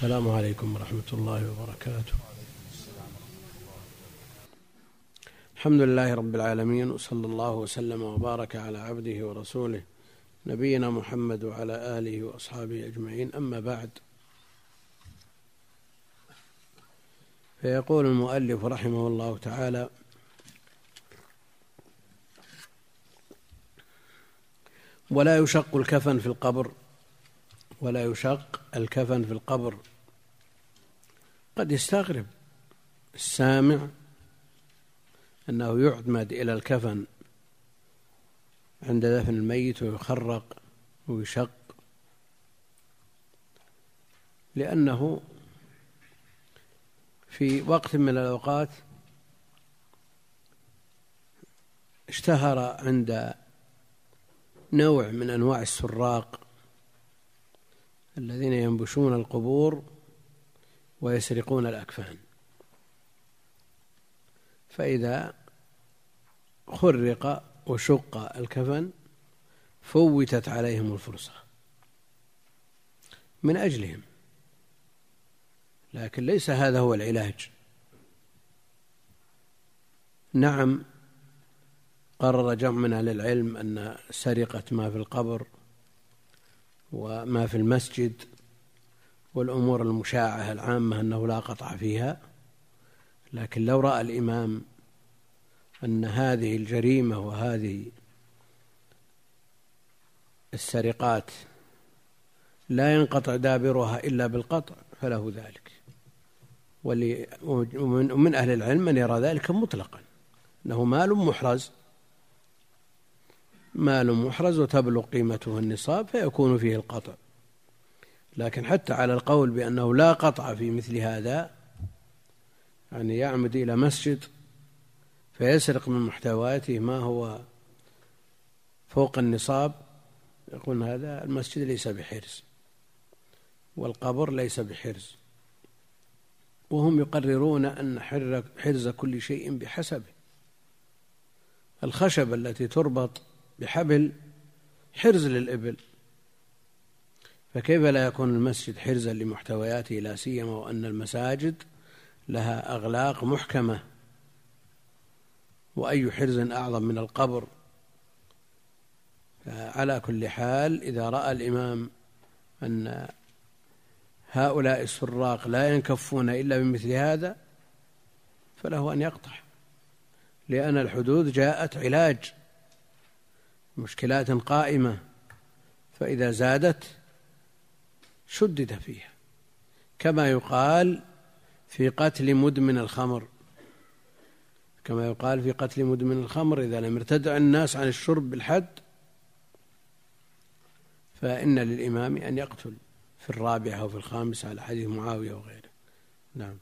السلام عليكم ورحمة الله وبركاته. الحمد لله رب العالمين وصلى الله وسلم وبارك على عبده ورسوله نبينا محمد وعلى آله وأصحابه أجمعين. أما بعد فيقول المؤلف رحمه الله تعالى ولا يشق الكفن في القبر ولا يشق الكفن في القبر قد يستغرب. السامع أنه يعمد إلى الكفن عند دفن الميت ويخرق ويشق. لأنه في وقت من الأوقات اشتهر عند نوع من أنواع السراق الذين ينبشون القبور ويسرقون الأكفان. فإذا خرق وشق الكفن فوتت عليهم الفرصة من أجلهم. لكن ليس هذا هو العلاج. نعم قرر جمع من أهل العلم أن سرقة ما في القبر وما في المسجد والأمور المشاعة العامة أنه لا قطع فيها لكن لو رأى الإمام أن هذه الجريمة وهذه السرقات لا ينقطع دابرها إلا بالقطع فله ذلك. ومن أهل العلم من يرى ذلك مطلقا أنه مال محرز. مال محرز وتبلغ قيمته النصاب فيكون فيه القطع. لكن حتى على القول بأنه لا قطع في مثل هذا يعني يعمد إلى مسجد فيسرق من محتوياته ما هو فوق النصاب يقول هذا المسجد ليس بحرز والقبر ليس بحرز وهم يقررون أن حرز كل شيء بحسبه الخشب التي تربط بحبل حرز للإبل. فكيف لا يكون المسجد حرزا لمحتوياته لا سيما وأن المساجد لها أغلاق محكمة؟ وأي حرز أعظم من القبر؟ على كل حال إذا رأى الإمام أن هؤلاء السراق لا ينكفون إلا بمثل هذا فله أن يقطع. لأن الحدود جاءت علاج مشكلات قائمة. فإذا زادت شدد فيها. كما يقال في قتل مدمن الخمر. كما يقال في قتل مدمن الخمر إذا لم يرتدع الناس عن الشرب بالحد فإن للإمام أن يقتل في الرابعة أو في الخامسة على حديث معاوية وغيره. نعم.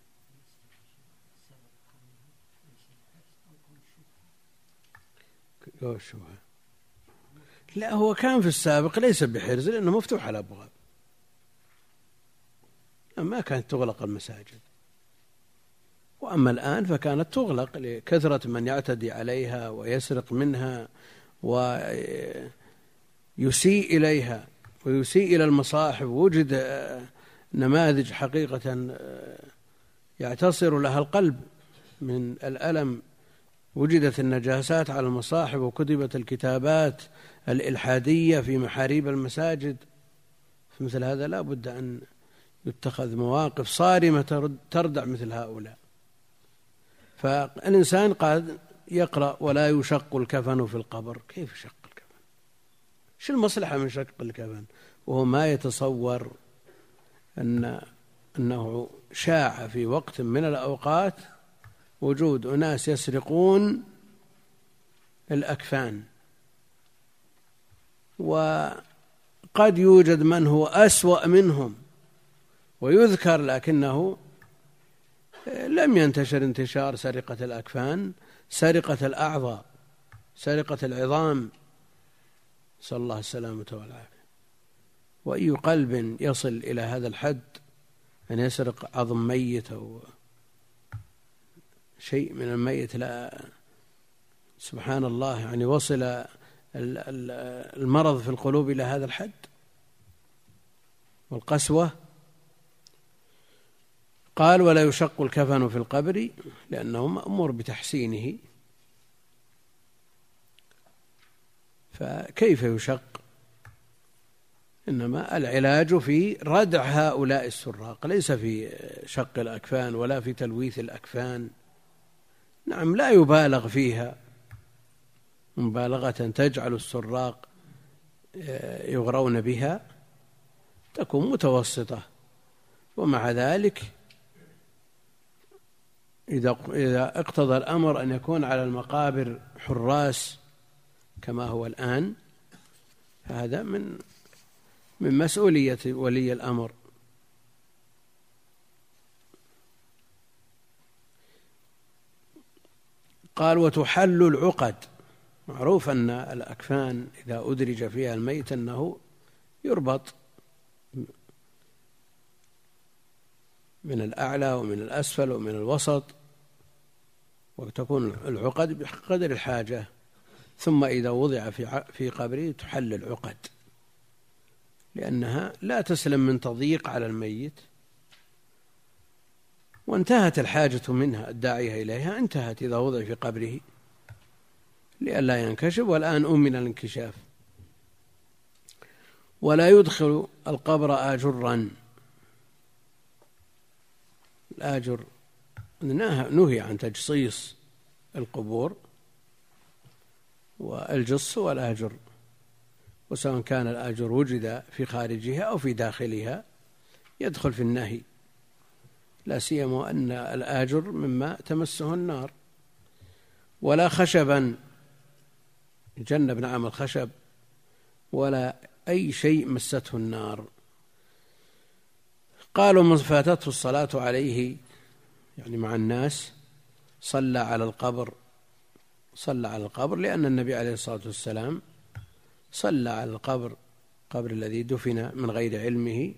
لا هو كان في السابق ليس بحرز لأنه مفتوح الأبواب ما كانت تغلق المساجد. وأما الآن فكانت تغلق لكثرة من يعتدي عليها ويسرق منها ويسيء إليها ويسيء إلى المصاحف. وجد نماذج حقيقة يعتصر لها القلب من الألم. وجدت النجاسات على المصاحف وكتبت الكتابات الإلحادية في محاريب المساجد. مثل هذا لا بد أن يتخذ مواقف صارمة تردع مثل هؤلاء. فالإنسان قد يقرأ ولا يشق الكفن في القبر. كيف يشق الكفن؟ شو المصلحة من شق الكفن؟ وهو ما يتصور أن أنه شاع في وقت من الأوقات وجود أناس يسرقون الأكفان. وقد يوجد من هو أسوأ منهم. ويذكر لكنه لم ينتشر انتشار سرقة الأكفان سرقة الأعضاء سرقة العظام. نسأل الله السلامة والعافية. وأي قلب يصل إلى هذا الحد أن يسرق عظم ميت أو شيء من الميت لا. سبحان الله يعني وصل المرض في القلوب إلى هذا الحد. والقسوة قال ولا يشق الكفن في القبر لأنه مأمور بتحسينه. فكيف يشق؟ إنما العلاج في ردع هؤلاء السراق. ليس في شق الأكفان ولا في تلويث الأكفان. نعم لا يبالغ فيها. مبالغة تجعل السراق آه، يغرون بها. تكون متوسطة. ومع ذلك إذا إذا اقتضى الأمر أن يكون على المقابر حراس كما هو الآن فهذا من من مسؤولية ولي الأمر. قال وتحل العقد. معروف أن الأكفان إذا أدرج فيها الميت أنه يربط من الأعلى ومن الأسفل ومن الوسط. وتكون العقد بقدر الحاجة ثم إذا وضع في في قبره تحل العقد. لأنها لا تسلم من تضييق على الميت. وانتهت الحاجة منها الداعية إليها انتهت إذا وضع في قبره. لئلا ينكشف والآن أمن الانكشاف. ولا يدخل القبر آجرا. الآجر نهي عن تجصيص القبور والجص والآجر وسواء كان الآجر وجد في خارجها أو في داخلها يدخل في النهي. لا سيما أن الآجر مما تمسه النار. ولا خشبا جنب نعم الخشب ولا أي شيء مسته النار. قالوا من فاتته الصلاة عليه يعني مع الناس صلى على القبر صلى على القبر لأن النبي عليه الصلاة والسلام صلى على القبر قبر الذي دفن من غير علمه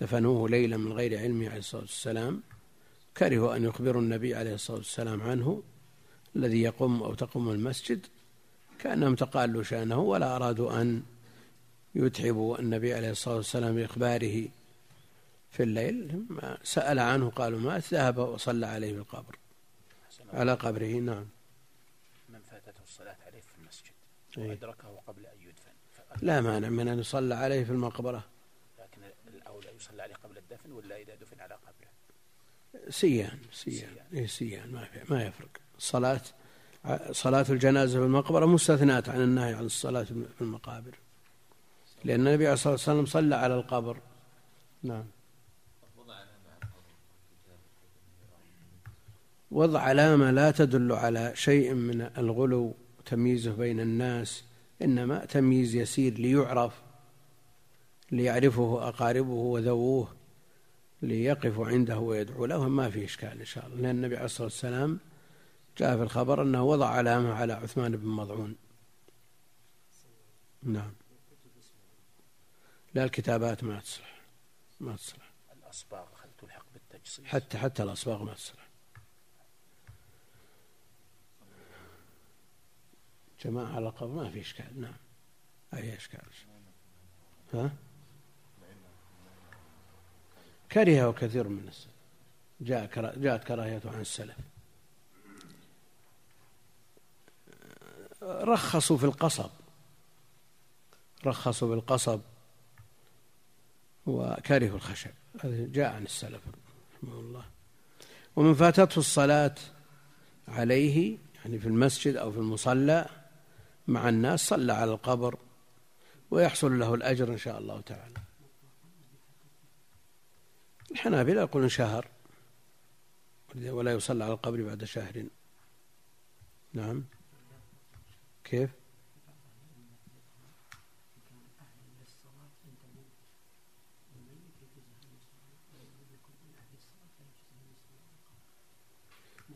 دفنوه ليلا من غير علمه عليه الصلاة والسلام كرهوا أن يخبروا النبي عليه الصلاة والسلام عنه الذي يقوم أو تقوم المسجد كأنهم تقالوا شأنه ولا أرادوا أن يتعبوا النبي عليه الصلاة والسلام بإخباره. في الليل ما سأل عنه قالوا مات ذهب وصلى عليه في القبر. على قبره نعم. من فاتته الصلاة عليه في المسجد؟ إيه. وأدركه قبل أن يدفن؟ لا مانع من أن يصلى عليه في المقبرة. لكن الأولى يصلى عليه قبل الدفن ولا إذا دفن على قبره؟ سيان سيان. إيه سيان ما في ما يفرق. صلاة صلاة الجنازة في المقبرة مستثنات عن النهي عن الصلاة في المقابر. لأن النبي عليه الصلاة والسلام صلى على القبر. نعم. وضع علامة لا تدل على شيء من الغلو تمييزه بين الناس إنما تمييز يسير ليعرف ليعرفه أقاربه وذووه ليقفوا عنده ويدعو له. ما في إشكال إن شاء الله. لأن النبي عليه الصلاة والسلام جاء في الخبر أنه وضع علامة على عثمان بن مضعون. نعم. لا الكتابات ما تصلح. ما تصلح. الأصباغ هل تلحق بالتجصيص حتى حتى الأصباغ ما تصلح. جماعة على القبر ما في إشكال. نعم. أي إشكال. ها؟ كرهه كثير من السلف. جاء جاءت كراهيته عن السلف. رخصوا في القصب. رخصوا بالقصب وكرهوا الخشب. هذا جاء عن السلف رحمه الله. ومن فاتته الصلاة عليه يعني في المسجد أو في المصلى مع الناس صلى على القبر ويحصل له الأجر إن شاء الله تعالى. الحنابلة يقولون شهر ولا يصلى على القبر بعد شهر. نعم. كيف؟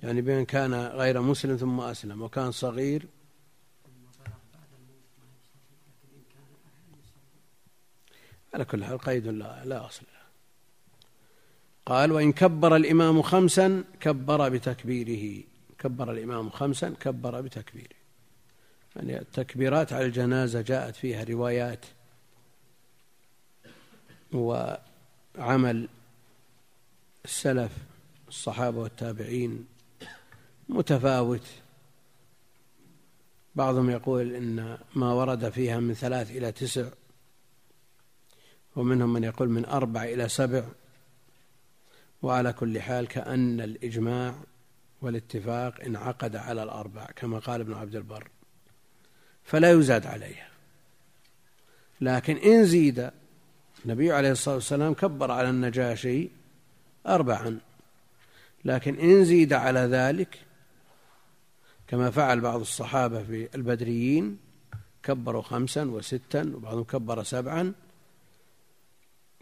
يعني بأن كان غير مسلم ثم أسلم وكان صغير على كل حال قيد لا, لا أصل له. قال وإن كبر الإمام خمسا كبر بتكبيره. كبر الإمام خمسا كبر بتكبيره. يعني التكبيرات على الجنازة جاءت فيها روايات وعمل السلف الصحابة والتابعين متفاوت. بعضهم يقول إن ما ورد فيها من ثلاث إلى تسع ومنهم من يقول من أربع إلى سبع. وعلى كل حال كأن الإجماع والاتفاق انعقد على الأربع كما قال ابن عبد البر. فلا يزاد عليها. لكن إن زيد النبي عليه الصلاة والسلام كبر على النجاشي أربعا. لكن إن زيد على ذلك كما فعل بعض الصحابة في البدريين كبروا خمسا وستا وبعضهم كبر سبعا.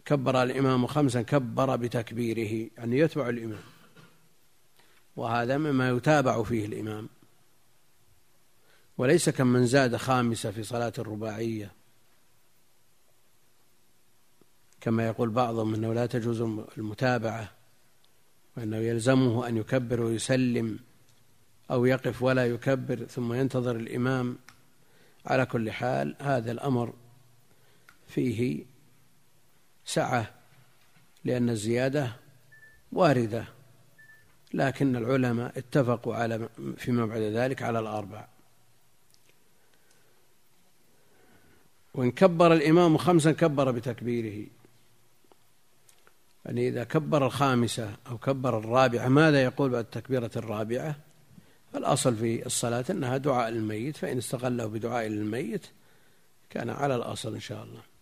كبر الإمام خمسا كبر بتكبيره يعني يتبع الإمام. وهذا مما يتابع فيه الإمام. وليس كمن زاد خامسة في صلاة الرباعية. كما يقول بعضهم أنه لا تجوز المتابعة وأنه يلزمه أن يكبر ويسلم أو يقف ولا يكبر ثم ينتظر الإمام. على كل حال هذا الأمر فيه سعة لأن الزيادة واردة لكن العلماء اتفقوا على فيما بعد ذلك على الأربع. وإن كبر الإمام خمسا كبر بتكبيره. يعني إذا كبر الخامسة أو كبر الرابعة ماذا يقول بعد التكبيرة الرابعة؟ الأصل في الصلاة أنها دعاء للميت فإن استغله بدعاء للميت كان على الأصل إن شاء الله.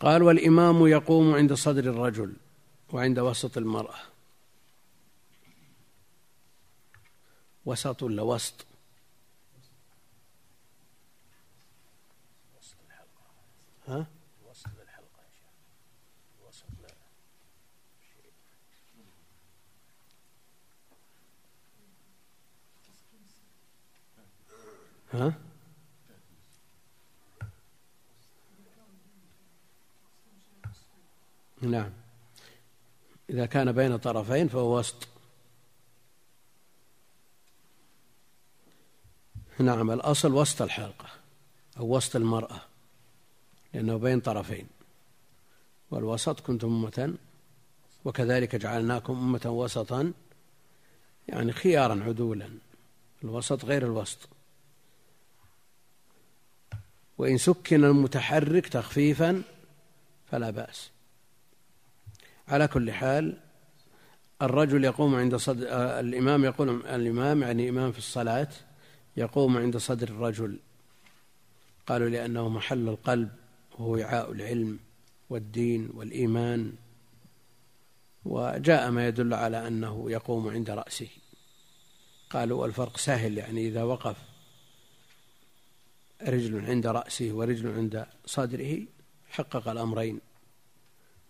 قال والإمام يقوم عند صدر الرجل وعند وسط المرأة وسط ولا وسط ها؟ ها؟ نعم. إذا كان بين طرفين فهو وسط. نعم الأصل وسط الحلقة أو وسط المرأة لأنه بين طرفين. والوسط كنتم أمة وكذلك جعلناكم أمة وسطا يعني خيارا عدولا. الوسط غير الوسط. وإن سكن المتحرك تخفيفا فلا بأس. على كل حال الرجل يقوم عند صدر الإمام يقول الإمام يعني إمام في الصلاة يقوم عند صدر الرجل. قالوا لأنه محل القلب وهو وعاء العلم والدين والإيمان. وجاء ما يدل على أنه يقوم عند رأسه. قالوا الفرق سهل يعني إذا وقف رجل عند رأسه ورجل عند صدره حقق الأمرين.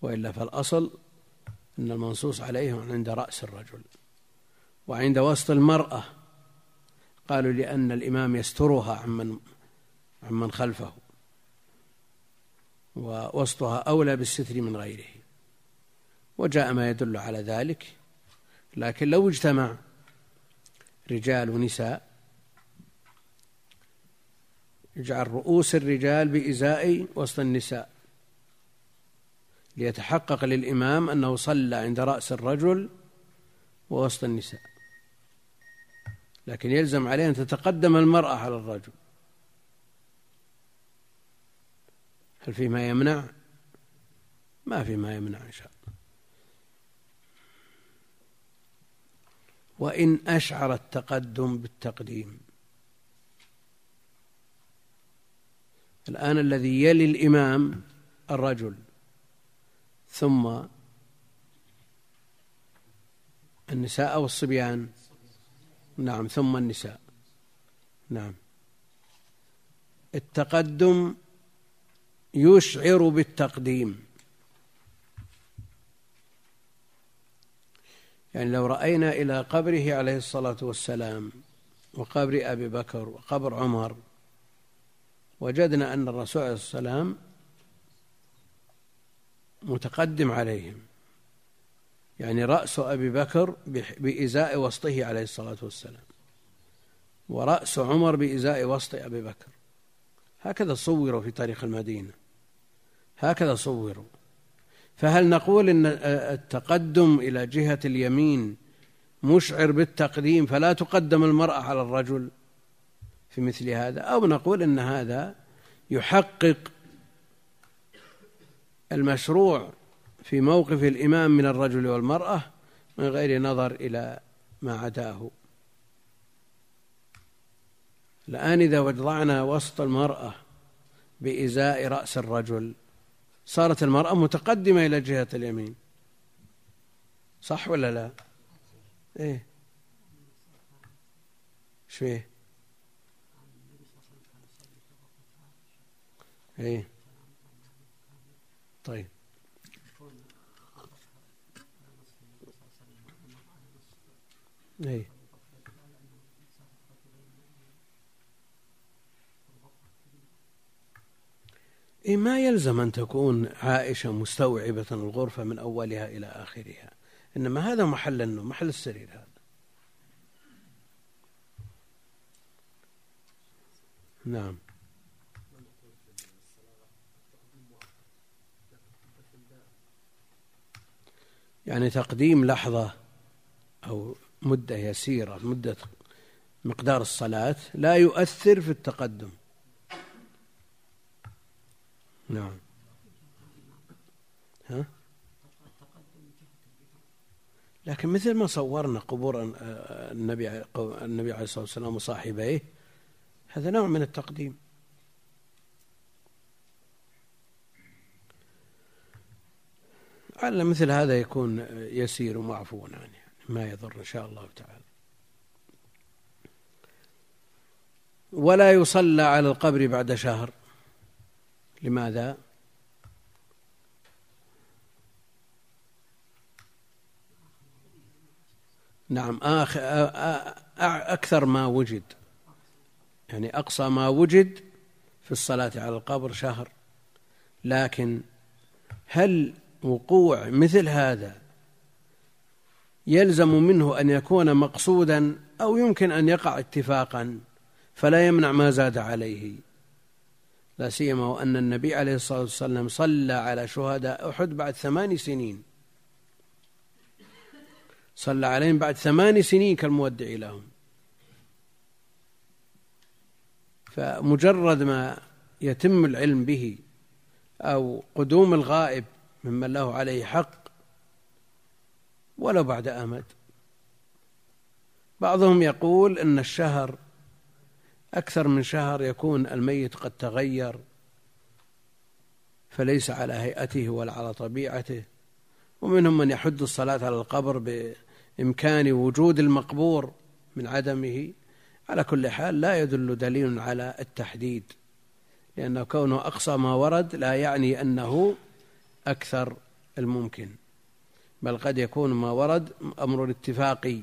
وإلا فالأصل أن المنصوص عليه عند رأس الرجل وعند وسط المرأة. قالوا لأن الإمام يسترها عمن عمن خلفه ووسطها أولى بالستر من غيره. وجاء ما يدل على ذلك لكن لو اجتمع رجال ونساء يجعل رؤوس الرجال بإزاء وسط النساء. ليتحقق للإمام أنه صلى عند رأس الرجل ووسط النساء. لكن يلزم عليه أن تتقدم المرأة على الرجل. هل في ما يمنع؟ ما في ما يمنع إن شاء الله. وإن أشعر التقدم بالتقديم. الآن الذي يلي الإمام الرجل ثم النساء أو الصبيان. نعم ثم النساء. نعم. التقدم يشعر بالتقديم. يعني لو رأينا إلى قبره عليه الصلاة والسلام وقبر أبي بكر وقبر عمر وجدنا أن الرسول عليه الصلاة والسلام متقدم عليهم. يعني رأس أبي بكر بإزاء وسطه عليه الصلاة والسلام. ورأس عمر بإزاء وسط أبي بكر. هكذا صوروا في تاريخ المدينة. هكذا صوروا. فهل نقول إن التقدم إلى جهة اليمين مشعر بالتقديم فلا تقدم المرأة على الرجل في مثل هذا؟ أو نقول إن هذا يحقق المشروع في موقف الإمام من الرجل والمرأة من غير نظر إلى ما عداه الآن إذا وضعنا وسط المرأة بإزاء رأس الرجل صارت المرأة متقدمة إلى جهة اليمين صح ولا لا؟ إيه شو إيه؟ طيب. إيه. إيه ما يلزم أن تكون عائشة مستوعبة الغرفة من أولها إلى آخرها؟ إنما هذا محل النوم محل السرير هذا. نعم. يعني تقديم لحظة أو مدة يسيرة مدة مقدار الصلاة لا يؤثر في التقدم. نعم. ها؟ لكن مثل ما صورنا قبور النبي النبي عليه الصلاة والسلام وصاحبيه هذا نوع من التقديم. على مثل هذا يكون يسير ومعفو عنه يعني ما يضر إن شاء الله تعالى. ولا يصلى على القبر بعد شهر. لماذا؟ نعم آخر أكثر ما وجد. يعني أقصى ما وجد في الصلاة على القبر شهر. لكن هل وقوع مثل هذا يلزم منه أن يكون مقصودا أو يمكن أن يقع اتفاقا فلا يمنع ما زاد عليه. لا سيما وأن النبي عليه الصلاة والسلام صلى على شهداء أحد بعد ثمان سنين. صلى عليهم بعد ثمان سنين كالمودع لهم. فمجرد ما يتم العلم به أو قدوم الغائب ممن له عليه حق ولو بعد أمد بعضهم يقول أن الشهر أكثر من شهر يكون الميت قد تغير فليس على هيئته ولا على طبيعته. ومنهم من يحد الصلاة على القبر بإمكان وجود المقبور من عدمه. على كل حال لا يدل دليل على التحديد لأنه كونه أقصى ما ورد لا يعني أنه أكثر الممكن بل قد يكون ما ورد أمر اتفاقي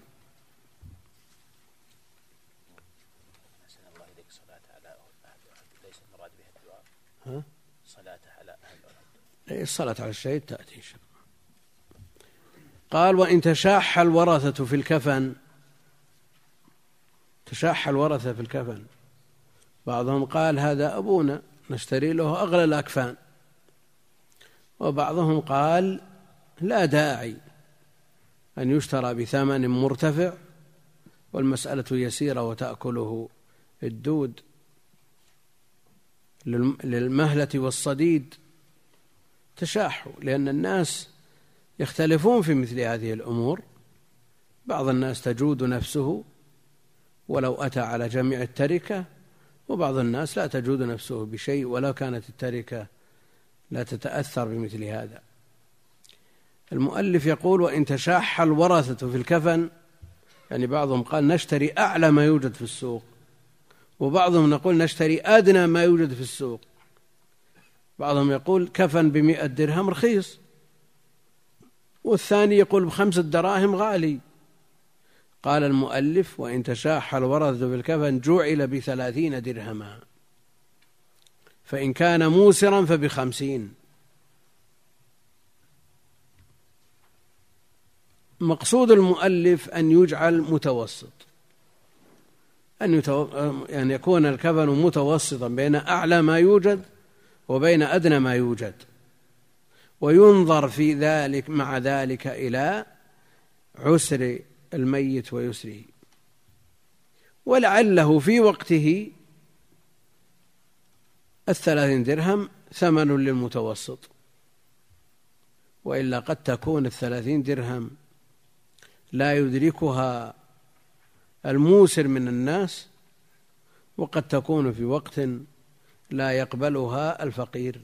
ها؟ صلاة على أهل الصلاة على الشهيد تأتي إن شاء الله. قال وإن تشاح الورثة في الكفن تشاح الورثة في الكفن. بعضهم قال هذا أبونا نشتري له أغلى الأكفان. وبعضهم قال لا داعي أن يشترى بثمن مرتفع والمسألة يسيرة وتأكله الدود. للمهلة والصديد تشاحوا لأن الناس يختلفون في مثل هذه الأمور. بعض الناس تجود نفسه ولو أتى على جميع التركة وبعض الناس لا تجود نفسه بشيء ولو كانت التركة لا تتأثر بمثل هذا. المؤلف يقول وإن تشاح الورثة في الكفن يعني بعضهم قال نشتري أعلى ما يوجد في السوق. وبعضهم نقول نشتري أدنى ما يوجد في السوق. بعضهم يقول كفن بمئة درهم رخيص. والثاني يقول بخمسة دراهم غالي. قال المؤلف وإن تشاح الورث بالكفن جعل بثلاثين درهما. فإن كان موسرا فبخمسين. مقصود المؤلف أن يجعل متوسط. أن يتو... يكون الكفن متوسطا بين أعلى ما يوجد وبين أدنى ما يوجد. وينظر في ذلك مع ذلك إلى عسر الميت ويسره. ولعله في وقته الثلاثين درهم ثمن للمتوسط. وإلا قد تكون الثلاثين درهم لا يدركها الموسر من الناس وقد تكون في وقت لا يقبلها الفقير.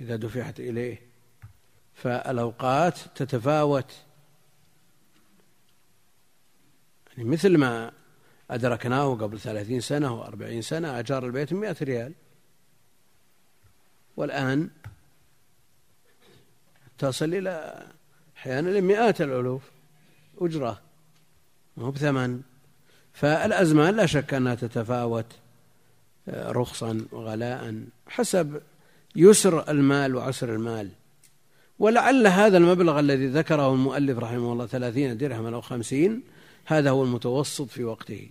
إذا دفعت إليه فالأوقات تتفاوت. يعني مثل ما أدركناه قبل ثلاثين سنة وأربعين سنة أجار البيت مئة ريال. والآن تصل إلى أحيانا لمئات الألوف أجرة ما هو بثمن. فالأزمان لا شك أنها تتفاوت آه، رخصا وغلاء حسب يسر المال وعسر المال. ولعل هذا المبلغ الذي ذكره المؤلف رحمه الله ثلاثين درهما أو خمسين هذا هو المتوسط في وقته.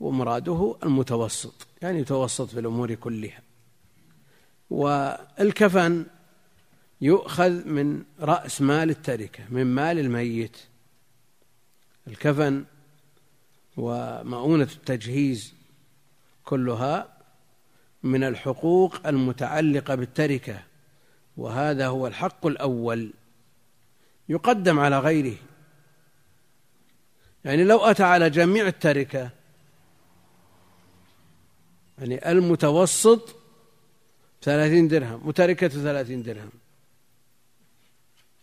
ومراده المتوسط يعني يتوسط في الأمور كلها. والكفن يؤخذ من رأس مال التركة من مال الميت. الكفن ومؤونة التجهيز كلها من الحقوق المتعلقة بالتركة وهذا هو الحق الأول يقدم على غيره. يعني لو أتى على جميع التركة يعني المتوسط ثلاثين درهم وتركة ثلاثين درهم.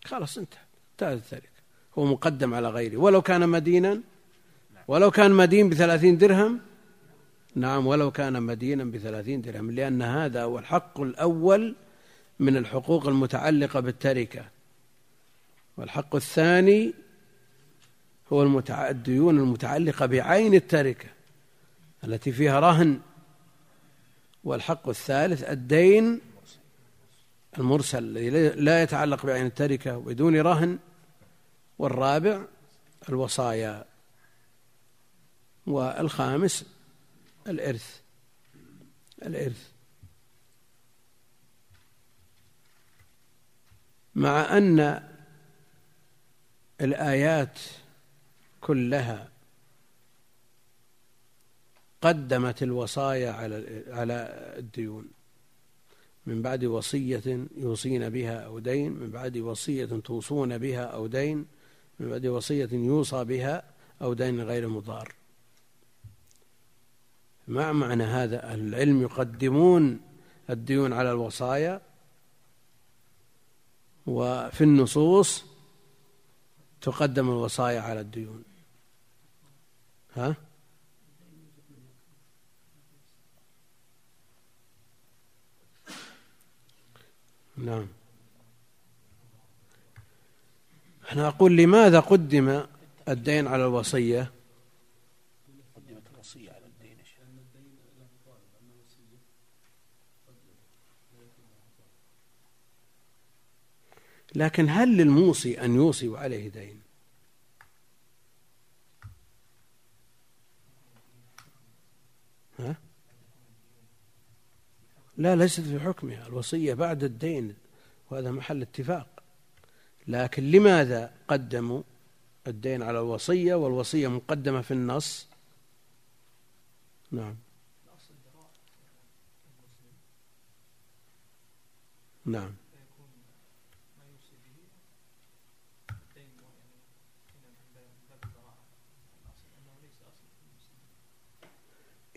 خلاص انتهى انتهت التركة هو مقدم على غيره ولو كان مدينا ولو كان مدين بثلاثين درهم نعم ولو كان مدينا بثلاثين درهم لأن هذا هو الحق الأول من الحقوق المتعلقة بالتركة. والحق الثاني هو. الديون المتعلقة بعين التركة التي فيها رهن والحق الثالث الدين المرسل الذي لا يتعلق بعين التركة بدون رهن والرابع الوصايا والخامس الإرث. الإرث. مع أن الآيات كلها قدمت الوصايا على على الديون. من بعد وصية يوصين بها أو دين من بعد وصية توصون بها أو دين من بعد وصية يوصى بها أو دين غير مضار. ما معنى هذا؟ العلم يقدمون الديون على الوصايا وفي النصوص تقدم الوصايا على الديون. ها؟ نعم. أنا أقول لماذا قدم الدين على الوصية؟ قدمت الوصية على الدين لكن هل للموصي أن يوصي وعليه دين ها؟ لا ليست في حكمها الوصية بعد الدين وهذا محل اتفاق. لكن لماذا قدموا الدين على الوصية والوصية مقدمة في النص؟ نعم. نعم.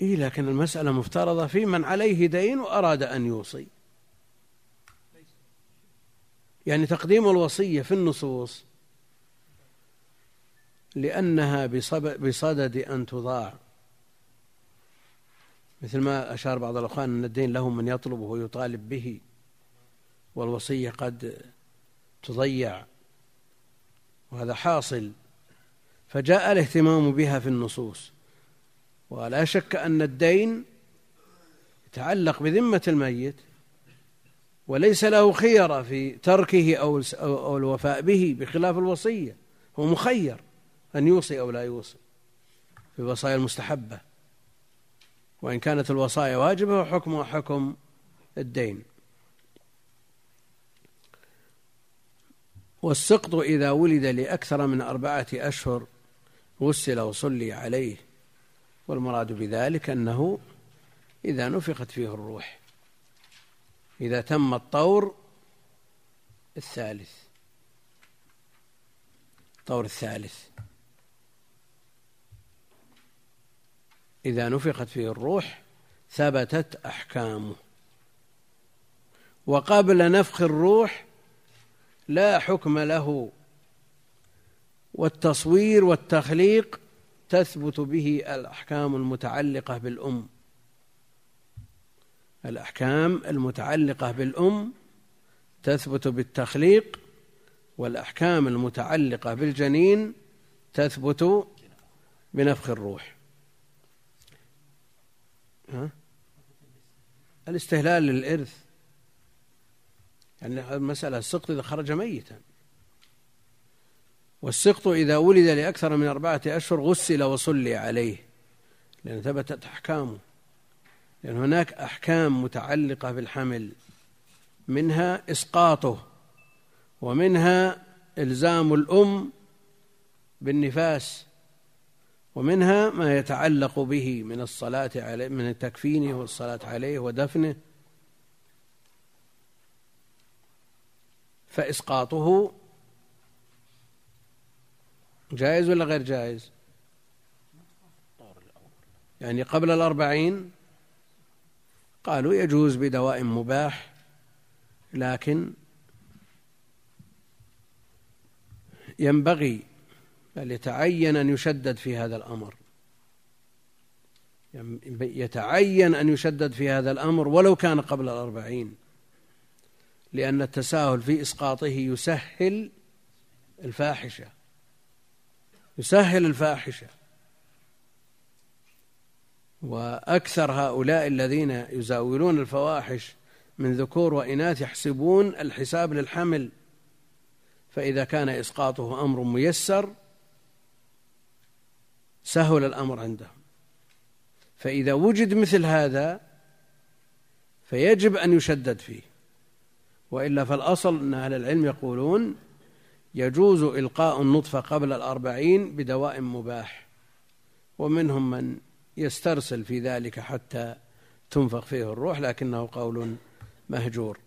إيه لكن المسألة مفترضة في من عليه دين وأراد أن يوصي. يعني تقديم الوصية في النصوص لأنها بصدد أن تضاع. مثل ما أشار بعض الأخوان أن الدين له من يطلبه ويطالب به والوصية قد تضيع وهذا حاصل. فجاء الاهتمام بها في النصوص. ولا شك أن الدين يتعلق بذمة الميت وليس له خيرة في تركه أو الوفاء به بخلاف الوصية. هو مخير أن يوصي أو لا يوصي في الوصايا المستحبة. وإن كانت الوصايا واجبة وحكمها حكم الدين. والسقط إذا ولد لأكثر من أربعة أشهر غسل وصلي عليه. والمراد بذلك أنه إذا نفخت فيه الروح إذا تم الطور الثالث الطور الثالث. إذا نفخت فيه الروح ثبتت أحكامه. وقبل نفخ الروح لا حكم له والتصوير والتخليق تثبت به الأحكام المتعلقة بالأم. الأحكام المتعلقة بالأم تثبت بالتخليق والأحكام المتعلقة بالجنين تثبت بنفخ الروح. ها؟ الاستهلال للإرث. يعني المسألة السقط إذا خرج ميتا. والسقط إذا ولد لأكثر من أربعة أشهر غسل وصلي عليه لأن ثبتت أحكامه لأن هناك أحكام متعلقة بالحمل منها إسقاطه ومنها إلزام الأم بالنفاس ومنها ما يتعلق به من الصلاة عليه من تكفينه والصلاة عليه ودفنه. فإسقاطه جائز ولا غير جائز؟ يعني قبل الأربعين قالوا يجوز بدواء مباح لكن ينبغي بل يتعين أن يشدد في هذا الأمر. يتعين أن يشدد في هذا الأمر ولو كان قبل الأربعين لأن التساهل في إسقاطه يسهل الفاحشة. يسهل الفاحشة. وأكثر هؤلاء الذين يزاولون الفواحش من ذكور وإناث يحسبون الحساب للحمل. فإذا كان إسقاطه أمر ميسر سهل الأمر عندهم. فإذا وجد مثل هذا فيجب أن يشدد فيه. وإلا فالأصل أن أهل العلم يقولون يجوز إلقاء النطفة قبل الأربعين بدواء مباح ومنهم من يسترسل في ذلك حتى تنفخ فيه الروح لكنه قول مهجور.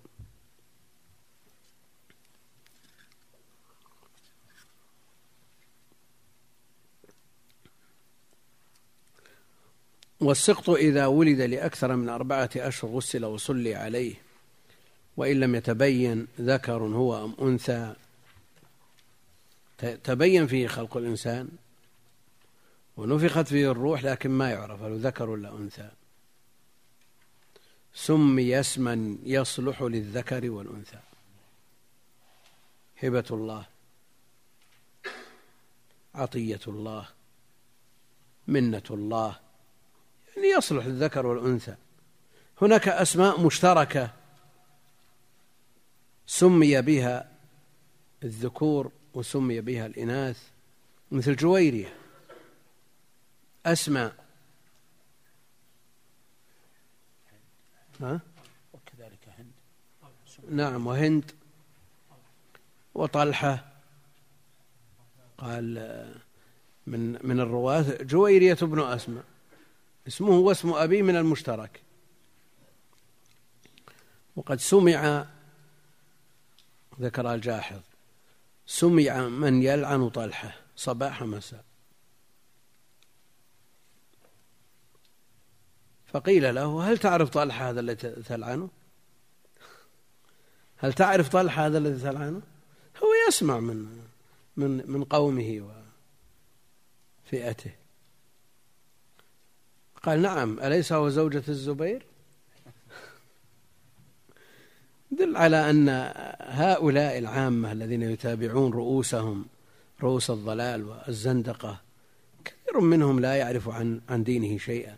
والسقط إذا ولد لأكثر من أربعة أشهر غسل وصلي عليه وإن لم يتبين ذكر هو أم أنثى. تبين فيه خلق الإنسان ونفخت فيه الروح لكن ما يعرف هل ذكر ولا أنثى. سمي اسما يصلح للذكر والأنثى. هبة الله. عطية الله. منة الله. يعني يصلح للذكر والأنثى. هناك أسماء مشتركة سمي بها الذكور وسمي بها الإناث مثل جويرية. أسماء. ها؟ وكذلك هند. نعم وهند. وطلحة. قال من من الرواة جويرية بن أسماء. اسمه واسم أبيه من المشترك. وقد سمع ذكر الجاحظ. سمع من يلعن طلحة. صباح مساء. فقيل له هل تعرف طلحة هذا الذي تلعنه؟ هل تعرف طلحة هذا الذي تلعنه؟ هو يسمع من من من قومه وفئته. قال نعم أليس هو زوجة الزبير؟ دل على أن هؤلاء العامة الذين يتابعون رؤوسهم رؤوس الضلال والزندقة كثير منهم لا يعرف عن عن دينه شيئا.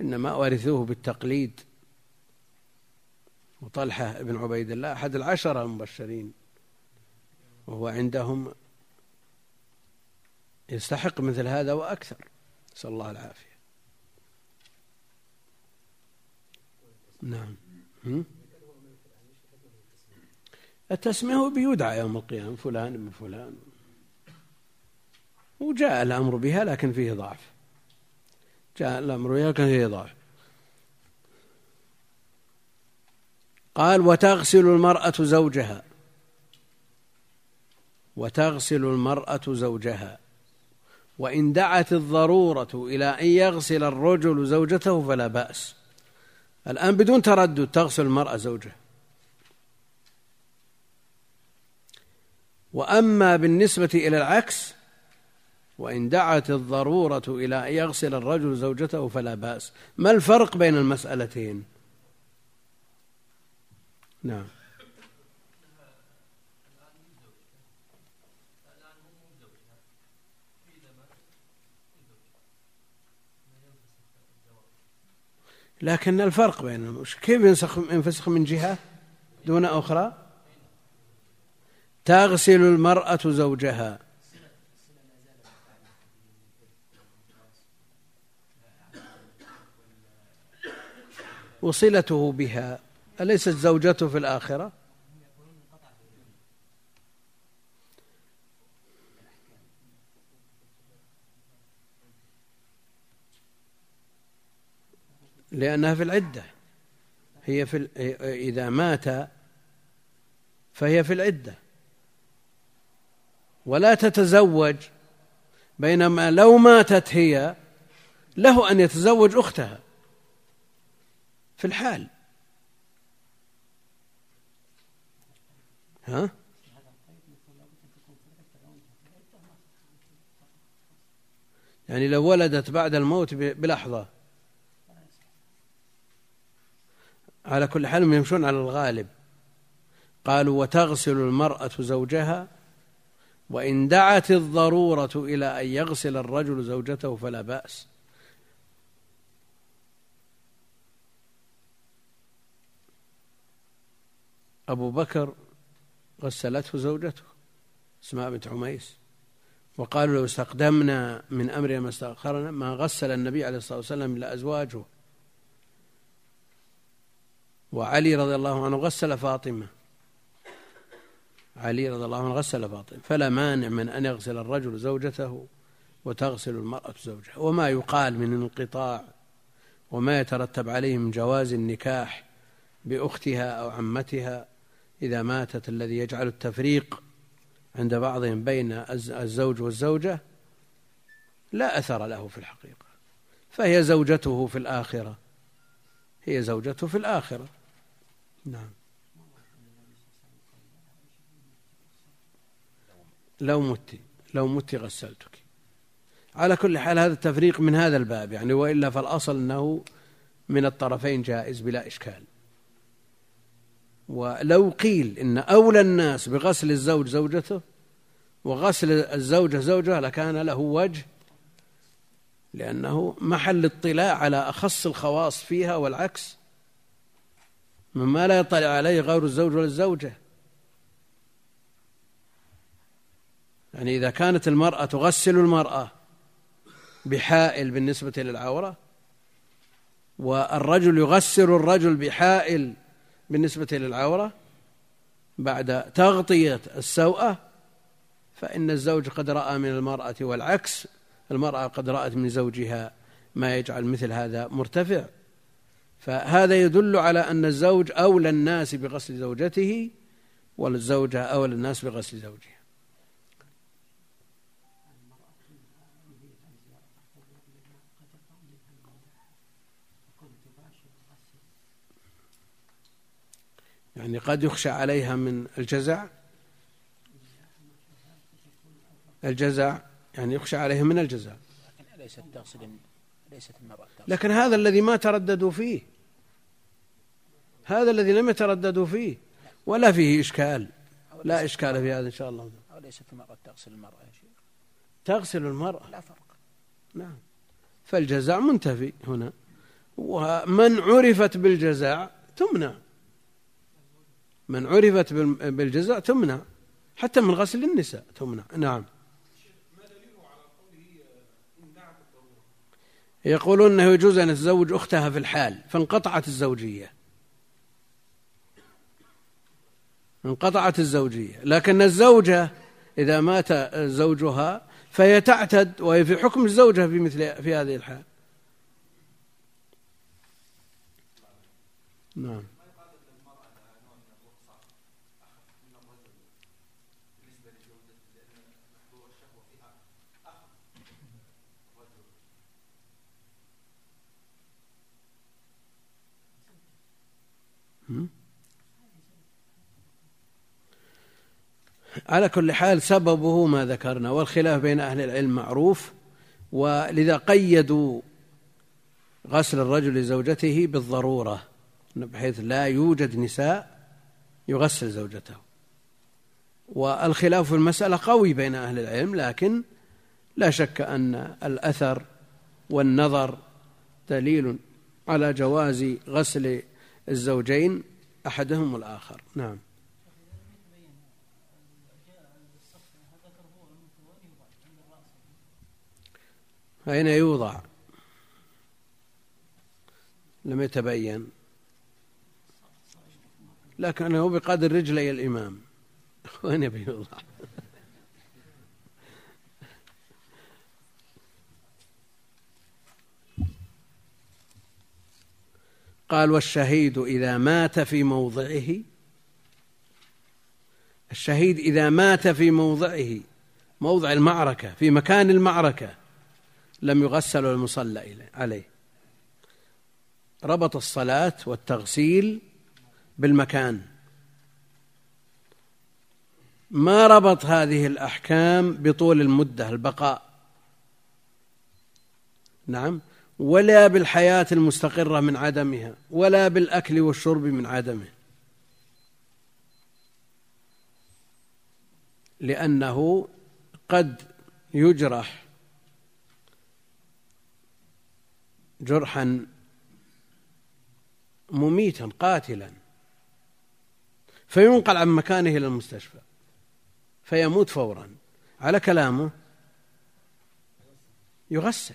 إنما ورثوه بالتقليد. وطلحة بن عبيد الله أحد العشرة المبشرين. وهو عندهم يستحق مثل هذا وأكثر. نسأل الله العافية. نعم. التسمية بيدعى يوم القيامة فلان ابن فلان. وجاء الأمر بها لكن فيه ضعف. جاء الأمر بها لكن فيه ضعف. قال وتغسل المرأة زوجها. وتغسل المرأة زوجها. وإن دعت الضرورة إلى أن يغسل الرجل زوجته فلا بأس. الآن بدون تردد تغسل المرأة زوجها. وأما بالنسبة إلى العكس وإن دعت الضرورة إلى أن يغسل الرجل زوجته فلا بأس. ما الفرق بين المسألتين؟ نعم. لكن الفرق بينهم كيف ينفسخ من جهة دون أخرى؟ تغسل المرأة زوجها. وصلته بها. أليست زوجته في الآخرة؟ لأنها في العدة. هي في إذا مات فهي في العدة. ولا تتزوج بينما لو ماتت هي له أن يتزوج أختها. في الحال. ها؟ يعني لو ولدت بعد الموت بلحظة. على كل حال يمشون على الغالب. قالوا وتغسل المرأة زوجها وإن دعت الضرورة إلى أن يغسل الرجل زوجته فلا بأس. أبو بكر غسلته زوجته اسماء بنت عميس وقالوا لو استقدمنا من أمرنا ما استأخرنا ما غسل النبي عليه الصلاة والسلام إلا أزواجه. وعلي رضي الله عنه غسل فاطمة. علي رضي الله عنه غسل فاطمة فلا مانع من أن يغسل الرجل زوجته وتغسل المرأة زوجها. وما يقال من انقطاع وما يترتب عليه من جواز النكاح بأختها أو عمتها إذا ماتت الذي يجعل التفريق عند بعضهم بين الزوج والزوجة لا أثر له في الحقيقة. فهي زوجته في الآخرة هي زوجته في الآخرة. نعم. لو مت لو مت غسلتك. على كل حال هذا التفريق من هذا الباب يعني وإلا فالأصل أنه من الطرفين جائز بلا إشكال. ولو قيل إن أولى الناس بغسل الزوج زوجته وغسل الزوجه زوجها لكان له وجه لأنه محل اطلاع على أخص الخواص فيها والعكس مما لا يطلع عليه غير الزوج ولا الزوجه يعني إذا كانت المرأة تغسل المرأة بحائل بالنسبة للعورة والرجل يغسل الرجل بحائل بالنسبة للعورة بعد تغطية السوءة فإن الزوج قد رأى من المرأة والعكس المرأة قد رأت من زوجها ما يجعل مثل هذا مرتفع. فهذا يدل على أن الزوج أولى الناس بغسل زوجته والزوجة أولى الناس بغسل زوجها. يعني قد يخشى عليها من الجزع. الجزع يعني يخشى عليها من الجزع. لكن ليست تغسل ليست المرأة لكن هذا الذي ما ترددوا فيه. هذا الذي لم يترددوا فيه. ولا فيه إشكال. لا إشكال في هذا إن شاء الله. وليست المرأة تغسل المرأة يا شيخ؟ تغسل المرأة. لا فرق. نعم. فالجزع منتفي هنا. ومن عرفت بالجزع تمنع. من عرفت بالجزاء تمنع حتى من غسل النساء تمنع نعم. يقولون إنه يجوز أن تزوج أختها في الحال فانقطعت الزوجية. انقطعت الزوجية. لكن الزوجة إذا مات زوجها فهي تعتد وهي في حكم الزوجة في مثل في هذه الحال. نعم. على كل حال سببه ما ذكرنا والخلاف بين أهل العلم معروف ولذا قيدوا غسل الرجل لزوجته بالضرورة بحيث لا يوجد نساء يغسل زوجته. والخلاف في المسألة قوي بين أهل العلم لكن لا شك أن الأثر والنظر دليل على جواز غسل الزوجين أحدهم الآخر نعم. أين يوضع؟ لم يتبين. لكنه بقدر رجلي الإمام. وين يوضع؟ قال والشهيد إذا مات في موضعه الشهيد إذا مات في موضعه موضع المعركة في مكان المعركة لم يغسل المصلى عليه. ربط الصلاة والتغسيل بالمكان. ما ربط هذه الأحكام بطول المدة البقاء؟ نعم. ولا بالحياة المستقرة من عدمها ولا بالأكل والشرب من عدمه. لأنه قد يجرح جرحا مميتا قاتلا. فينقل عن مكانه إلى المستشفى فيموت فورا. على كلامه يغسل.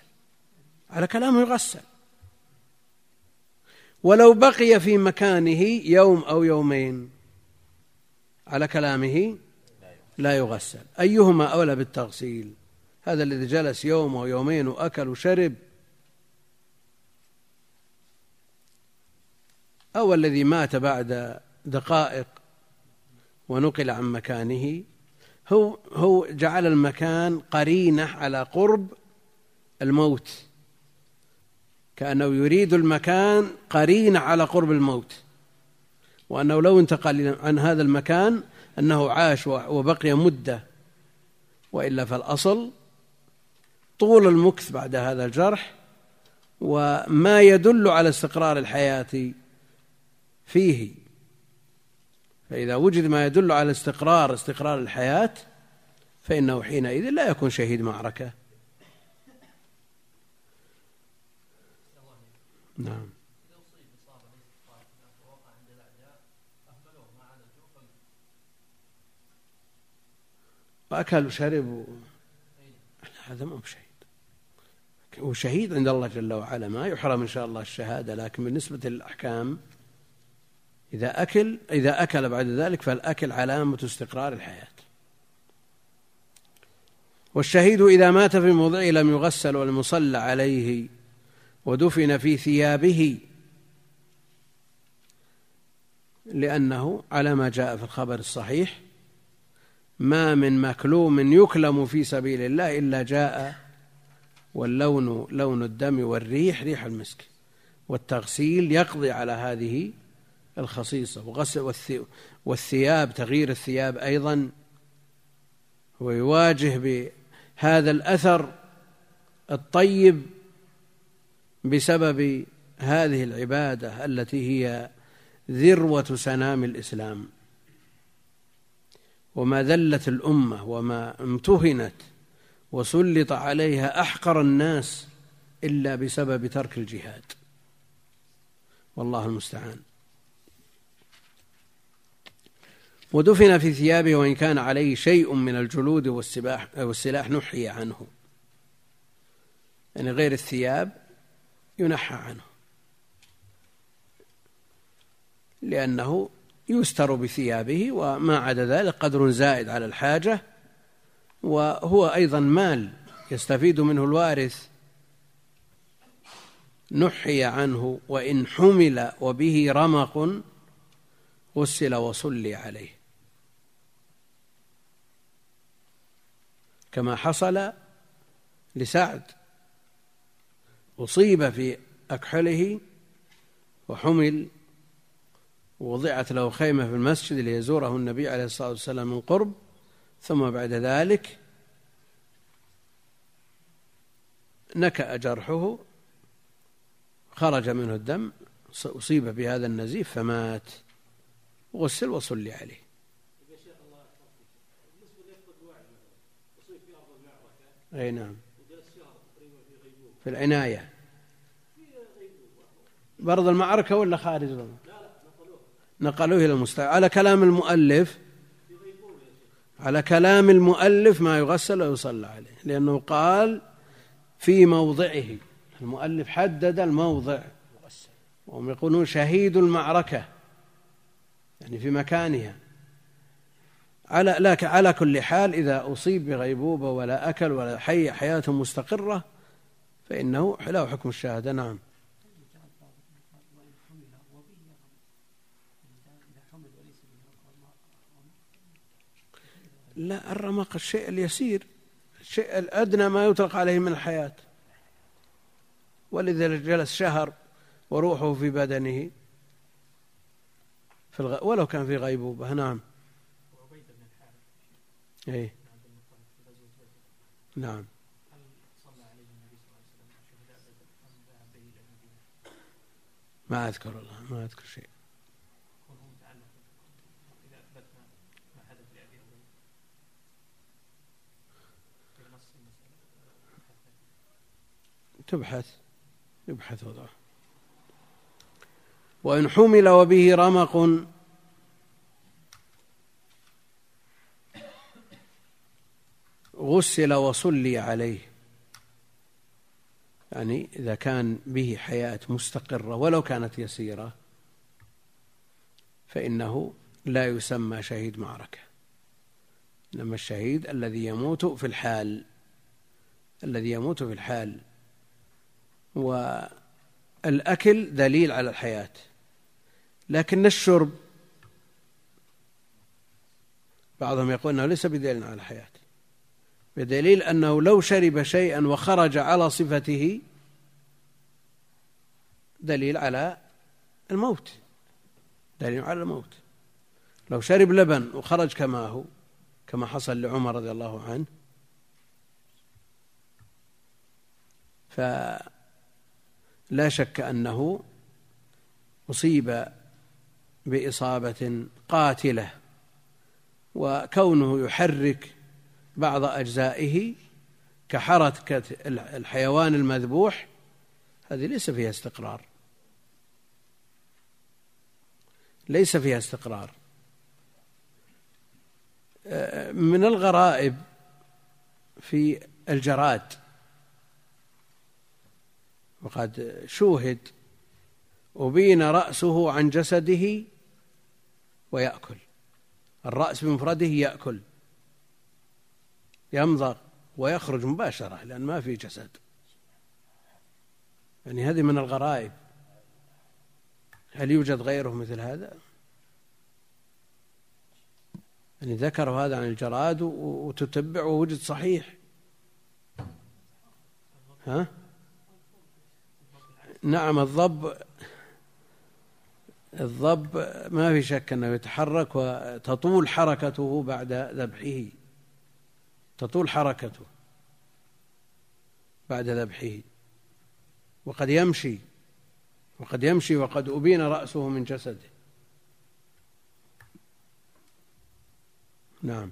على كلامه يغسل. ولو بقي في مكانه يوم أو يومين على كلامه لا يغسل. أيهما أولى بالتغسيل؟ هذا الذي جلس يوم أو يومين وأكل وشرب. أو الذي مات بعد دقائق ونقل عن مكانه. هو هو جعل المكان قرينة على قرب الموت. كأنه يريد المكان قرينة على قرب الموت. وأنه لو انتقل عن هذا المكان أنه عاش وبقي مدة. وإلا فالأصل طول المكث بعد هذا الجرح وما يدل على استقرار الحياة فيه. فإذا وجد ما يدل على استقرار استقرار الحياة فإنه حينئذ لا يكون شهيد معركة. نعم. وأكل وشرب هذا ما هو شهيد هو شهيد عند الله جل وعلا. ما يحرم إن شاء الله الشهادة لكن بالنسبة للأحكام إذا أكل إذا أكل بعد ذلك فالأكل علامة استقرار الحياة. والشهيد إذا مات في موضعه لم يغسل ولم يصلى عليه ودفن في ثيابه لأنه على ما جاء في الخبر الصحيح ما من مكلوم يكلم في سبيل الله إلا جاء واللون لون الدم والريح ريح المسك. والتغسيل يقضي على هذه الخصيصة. وغسل والثياب تغيير الثياب أيضا ويواجه بهذا الأثر الطيب بسبب هذه العبادة التي هي ذروة سنام الإسلام. وما ذلت الأمة وما امتهنت وسلط عليها أحقر الناس إلا بسبب ترك الجهاد. والله المستعان. ودفن في ثيابه وإن كان عليه شيء من الجلود والسباح والسلاح نحي عنه. يعني غير الثياب ينحى عنه. لأنه يستر بثيابه وما عدا ذلك قدر زائد على الحاجة وهو أيضا مال يستفيد منه الوارث. نحي عنه وإن حمل وبه رمق غسل وصلي عليه. كما حصل لسعد. أصيب في أكحله وحمل ووضعت له خيمة في المسجد ليزوره النبي عليه الصلاة والسلام من قرب. ثم بعد ذلك نكأ جرحه خرج منه الدم أصيب بهذا النزيف فمات. غسل وصلي عليه. أي نعم. في العناية. برض المعركة ولا خارج نقلوه إلى المستوى على كلام المؤلف على كلام المؤلف ما يغسل ويصلى عليه لأنه قال في موضعه. المؤلف حدد الموضع. وهم يقولون شهيد المعركة يعني في مكانها. على لكن على كل حال إذا أصيب بغيبوبة ولا أكل ولا حي حياة مستقرة فإنه له حكم الشهادة. نعم. لا الرمق الشيء اليسير الشيء الأدنى ما يطلق عليه من الحياة. ولذا جلس شهر وروحه في بدنه. في الغ... ولو كان في غيبوبة نعم. أي نعم. ما أذكر الله ما أذكر شيء. تبحث يبحث وضعه وإن حمل وبه رمق غسل وصلي عليه. يعني إذا كان به حياة مستقرة ولو كانت يسيرة فإنه لا يسمى شهيد معركة. إنما الشهيد الذي يموت في الحال الذي يموت في الحال والأكل دليل على الحياة. لكن الشرب بعضهم يقول أنه ليس بدليل على الحياة. بدليل أنه لو شرب شيئا وخرج على صفته دليل على الموت. دليل على الموت. لو شرب لبن وخرج كما هو كما حصل لعمر رضي الله عنه فلا شك أنه أصيب بإصابة قاتلة وكونه يحرك بعض أجزائه كحركة الحيوان المذبوح هذه ليس فيها استقرار. ليس فيها استقرار. من الغرائب في الجراد وقد شوهد أبين رأسه عن جسده ويأكل. الرأس بمفرده يأكل يمضغ ويخرج مباشرة لأن ما في جسد. يعني هذه من الغرائب. هل يوجد غيره مثل هذا؟ يعني ذكروا هذا عن الجراد وتتبع ووجد صحيح. ها؟ نعم الضب الضب ما في شك أنه يتحرك وتطول حركته بعد ذبحه. تطول حركته بعد ذبحه. وقد يمشي وقد يمشي وقد أبين رأسه من جسده. نعم.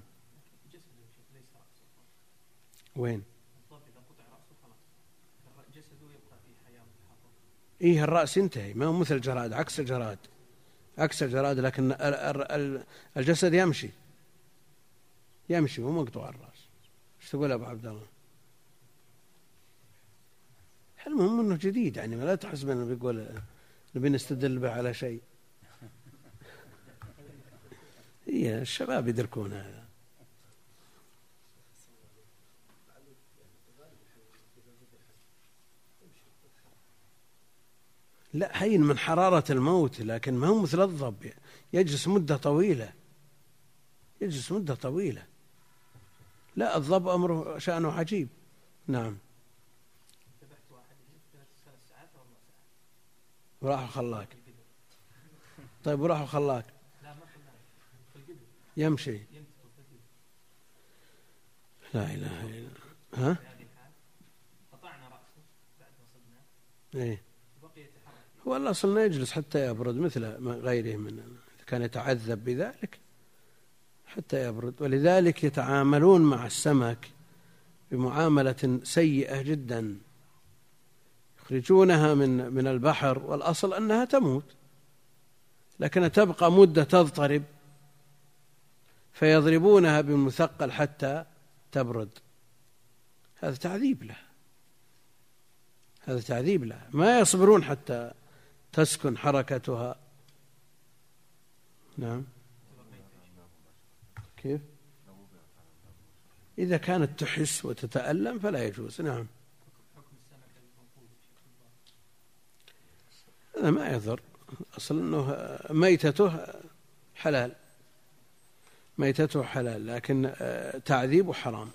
وين؟ إيه الرأس انتهي ما هو مثل الجراد عكس الجراد. عكس الجراد لكن الجسد يمشي. يمشي مو مقطوع الرأس. إيش تقول أبو عبد الله؟ المهم إنه جديد يعني لا تحسب انه بيقول نبي نستدل به على شيء. إيه الشباب يدركون هذا لا حين من حرارة الموت لكن ما هو مثل الضب. يجلس مدة طويلة. يجلس مدة طويلة. لا الضب أمره شأنه عجيب. نعم. وراح خلاك طيب وراح خلاك يمشي. لا إله إلا الله. ها؟ قطعنا رأسه بعد ما صدنا إيه. هو الاصل انه يجلس حتى يبرد مثل غيره من كان يتعذب بذلك حتى يبرد. ولذلك يتعاملون مع السمك بمعاملة سيئة جدا. يخرجونها من من البحر والأصل أنها تموت. لكنها تبقى مدة تضطرب فيضربونها بالمثقل حتى تبرد. هذا تعذيب له. هذا تعذيب له. ما يصبرون حتى تسكن حركتها. نعم. كيف؟ إذا كانت تحس وتتألم فلا يجوز. نعم. هذا ما يضر. أصل أنه ميتته حلال. ميتته حلال لكن تعذيبه حرام.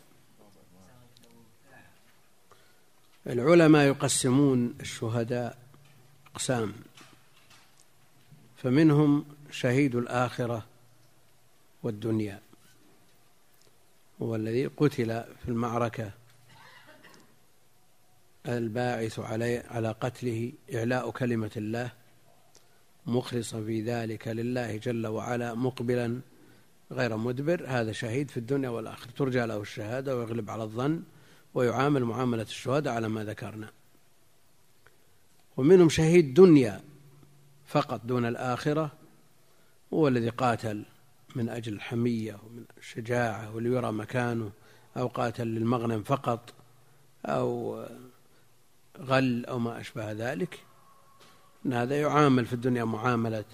العلماء يقسمون الشهداء أقسام. فمنهم شهيد الآخرة والدنيا هو الذي قتل في المعركة. الباعث علي على قتله إعلاء كلمة الله مخلصا في ذلك لله جل وعلا مقبلا غير مدبر. هذا شهيد في الدنيا والآخرة. ترجى له الشهادة ويغلب على الظن ويعامل معاملة الشهداء على ما ذكرنا. ومنهم شهيد دنيا فقط دون الآخرة هو الذي قاتل من أجل الحمية ومن الشجاعة وليرى مكانه أو قاتل للمغنم فقط أو غل أو ما أشبه ذلك. أن هذا يعامل في الدنيا معاملة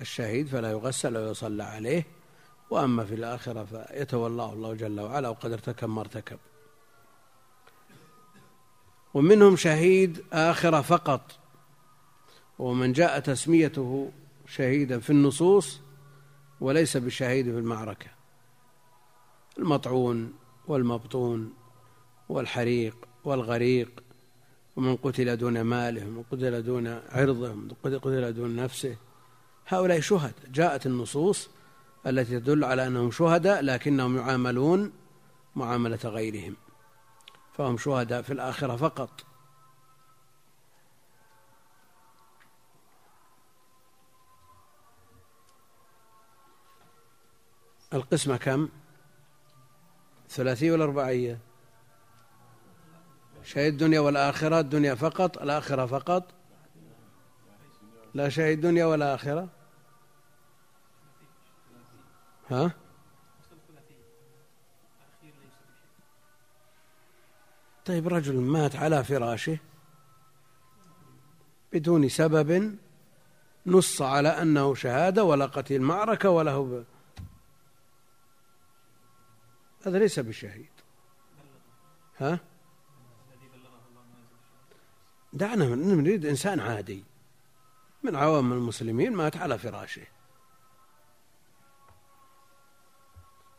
الشهيد فلا يغسل ويصلى عليه وأما في الآخرة فيتولاه الله جل وعلا وقد ارتكب ما ارتكب. ومنهم شهيد آخرة فقط. ومن جاء تسميته شهيدا في النصوص وليس بشهيد في المعركة. المطعون والمبطون والحريق والغريق ومن قتل دون ماله ومن قتل دون عرضه ومن قتل دون نفسه. هؤلاء شهداء. جاءت النصوص التي تدل على أنهم شهداء لكنهم يعاملون معاملة غيرهم. فهم شهداء في الآخرة فقط. القسمة كم؟ ثلاثية ولا أربعية؟ شهيد الدنيا والآخرة الدنيا فقط الآخرة فقط. لا شهيد الدنيا ولا آخرة ها؟ طيب رجل مات على فراشه بدون سبب نص على أنه شهادة ولا قتل معركة ولا هو هذا ليس بشهيد. ها؟ دعنا نريد إنسان عادي. من عوام المسلمين مات على فراشه.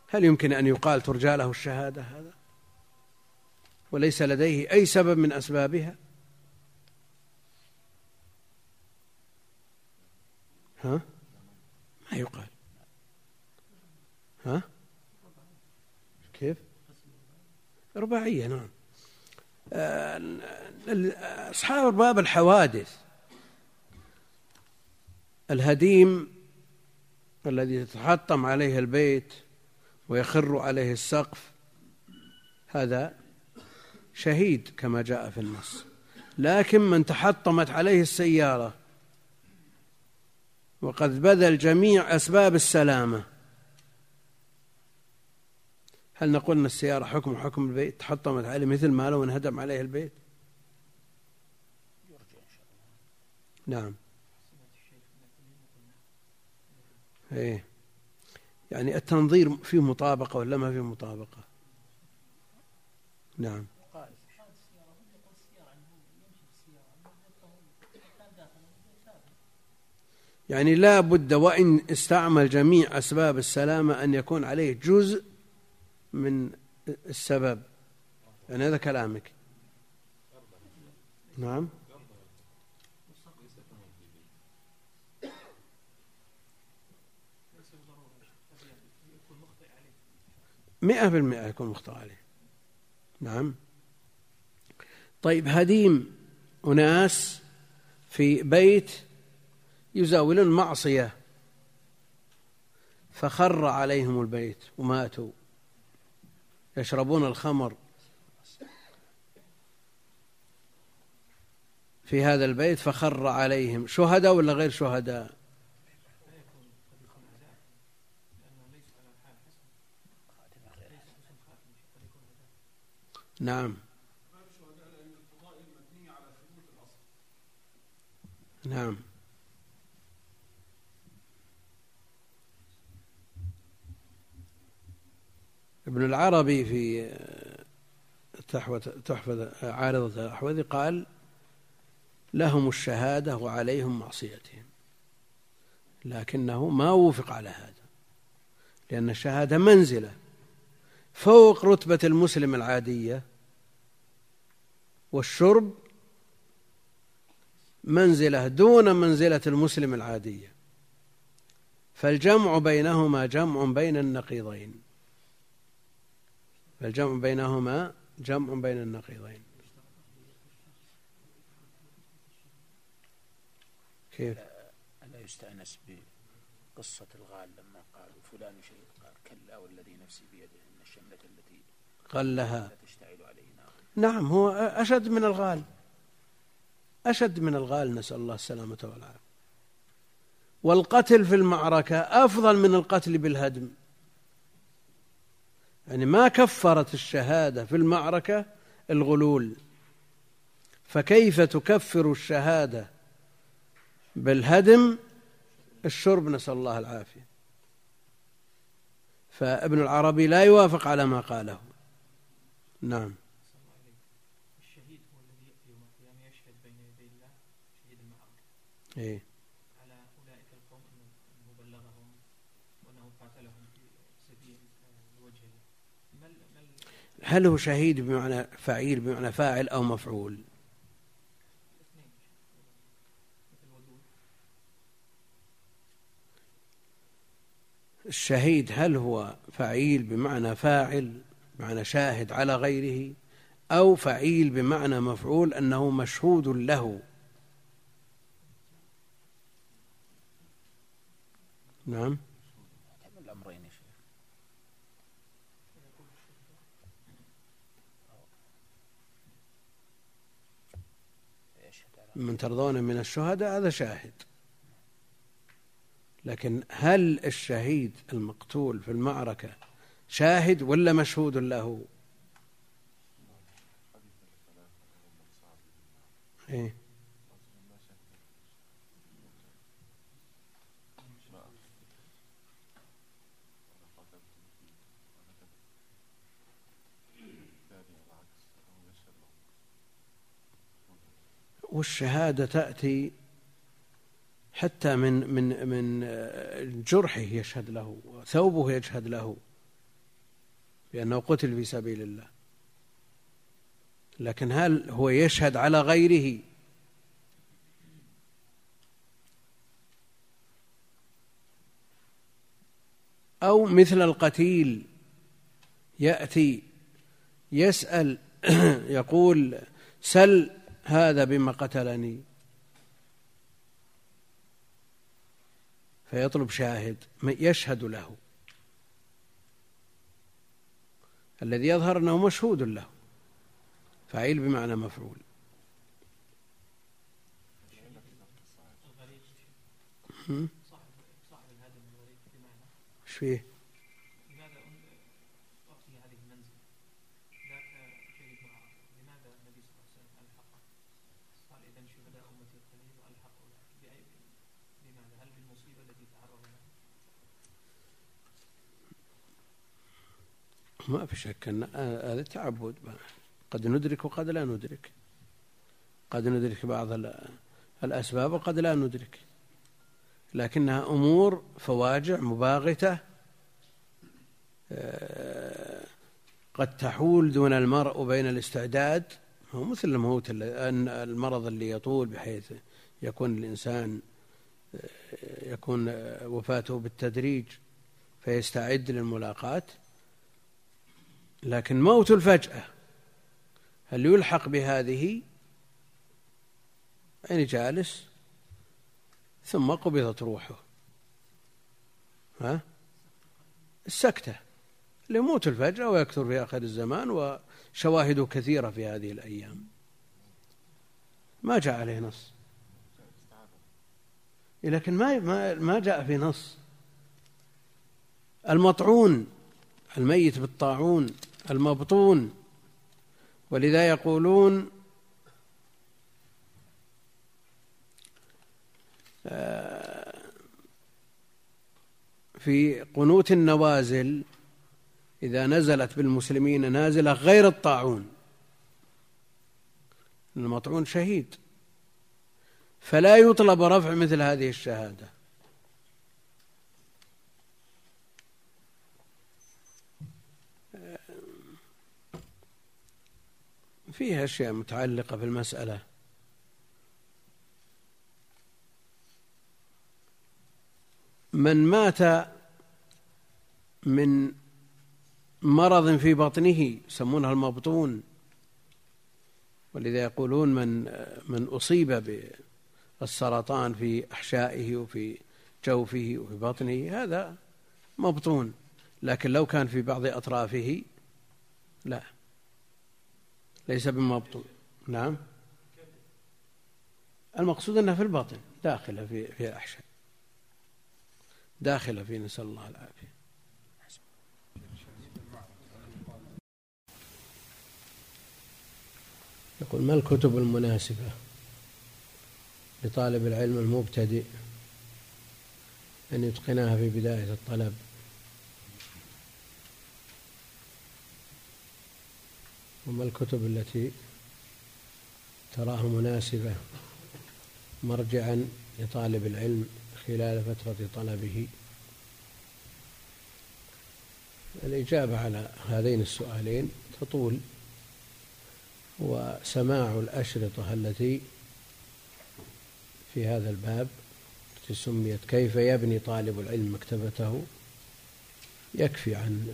هل يمكن أن يقال ترجى له الشهادة هذا؟ وليس لديه أي سبب من أسبابها. ها؟ ما يقال. ها؟ كيف؟ رباعية نعم. آه، أصحاب أرباب الحوادث. الهديم الذي يتحطم عليه البيت ويخر عليه السقف هذا شهيد كما جاء في النص. لكن من تحطمت عليه السيارة وقد بذل جميع أسباب السلامة. هل نقول أن السيارة حكم حكم البيت؟ تحطمت عليه مثل ما لو انهدم عليه البيت. نعم. إيه. يعني التنظير فيه مطابقة ولا ما فيه مطابقة؟ نعم. يعني لا بد وإن استعمل جميع أسباب السلامة أن يكون عليه جزء من السبب. يعني هذا كلامك. نعم. مئة في المئة يكون مخطئ عليه. نعم. طيب هديم أناس في بيت يزاولون معصية. فخر عليهم البيت وماتوا. يشربون الخمر. في هذا البيت فخر عليهم. شهداء ولا غير شهداء؟ نعم. نعم. ابن العربي في تحفة عارضة الأحوذي قال لهم الشهادة وعليهم معصيتهم. لكنه ما وفق على هذا لأن الشهادة منزلة فوق رتبة المسلم العادية والشرب منزلة دون منزلة المسلم العادية. فالجمع بينهما جمع بين النقيضين. فالجمع بينهما جمع بين النقيضين. كيف؟ ألا يستأنس بقصة الغال لما قالوا فلان شهيد قال كلا والذي نفسي بيده إن الشملة التي غلها. تشتعل عليه نعم هو أشد من الغال. أشد من الغال نسأل الله السلامة والعافية. والقتل في المعركة أفضل من القتل بالهدم. يعني ما كفرت الشهادة في المعركة الغلول. فكيف تكفر الشهادة بالهدم الشرب؟ نسأل الله العافية. فابن العربي لا يوافق على ما قاله. نعم. الشهيد هو الذي يأتي يوم القيامة يشهد بين يدي الله شهيد المعركة. إيه على أولئك القوم أنه بلغهم وأنه قاتلهم في سبيل وجه هل هو شهيد بمعنى فعيل بمعنى فاعل أو مفعول؟ الشهيد هل هو فعيل بمعنى فاعل بمعنى شاهد على غيره أو فعيل بمعنى مفعول أنه مشهود له؟ نعم الأمرين من ترضون من الشهداء هذا شاهد لكن هل الشهيد المقتول في المعركة شاهد ولا مشهود له إيه؟ والشهادة تأتي حتى من من من جرحه يشهد له ثوبه يشهد له بأنه قتل في سبيل الله. لكن هل هو يشهد على غيره؟ أو مثل القتيل يأتي يسأل يقول سل هذا بما قتلني. فيطلب شاهد يشهد له. الذي يظهر أنه مشهود له. فعيل بمعنى مفعول. إيش فيه؟ ما في شك أن هذا تعبد. قد ندرك وقد لا ندرك. قد ندرك بعض الأسباب وقد لا ندرك. لكنها أمور فواجع مباغتة قد تحول دون المرء وبين الاستعداد. هو مثل الموت المرض اللي يطول بحيث يكون الإنسان يكون وفاته بالتدريج فيستعد للملاقاة لكن موت الفجأة هل يلحق بهذه؟ يعني جالس؟ ثم قبضت روحه. ها؟ السكتة. لموت الفجأة ويكثر في آخر الزمان وشواهد كثيرة في هذه الأيام. ما جاء عليه نص. لكن ما ما جاء في نص. المطعون الميت بالطاعون. المبطون. ولذا يقولون آه، في قنوت النوازل إذا نزلت بالمسلمين نازلة غير الطاعون. المطعون شهيد. فلا يطلب رفع مثل هذه الشهادة. فيها أشياء متعلقة في المسألة من مات من مرض في بطنه يسمونها المبطون. ولذا يقولون من من أصيب بالسرطان في أحشائه وفي جوفه وفي بطنه هذا مبطون. لكن لو كان في بعض أطرافه لا. ليس بمبطون نعم. المقصود أنها في الباطن داخلة في في الأحشاء داخلة في نسأل الله العافية. يقول ما الكتب المناسبة لطالب العلم المبتدئ أن يتقنها في بداية الطلب؟ وما الكتب التي تراها مناسبة مرجعا لطالب العلم خلال فترة طلبه؟ الإجابة على هذين السؤالين تطول وسماع الأشرطة التي في هذا الباب التي سميت كيف يبني طالب العلم مكتبته يكفي عن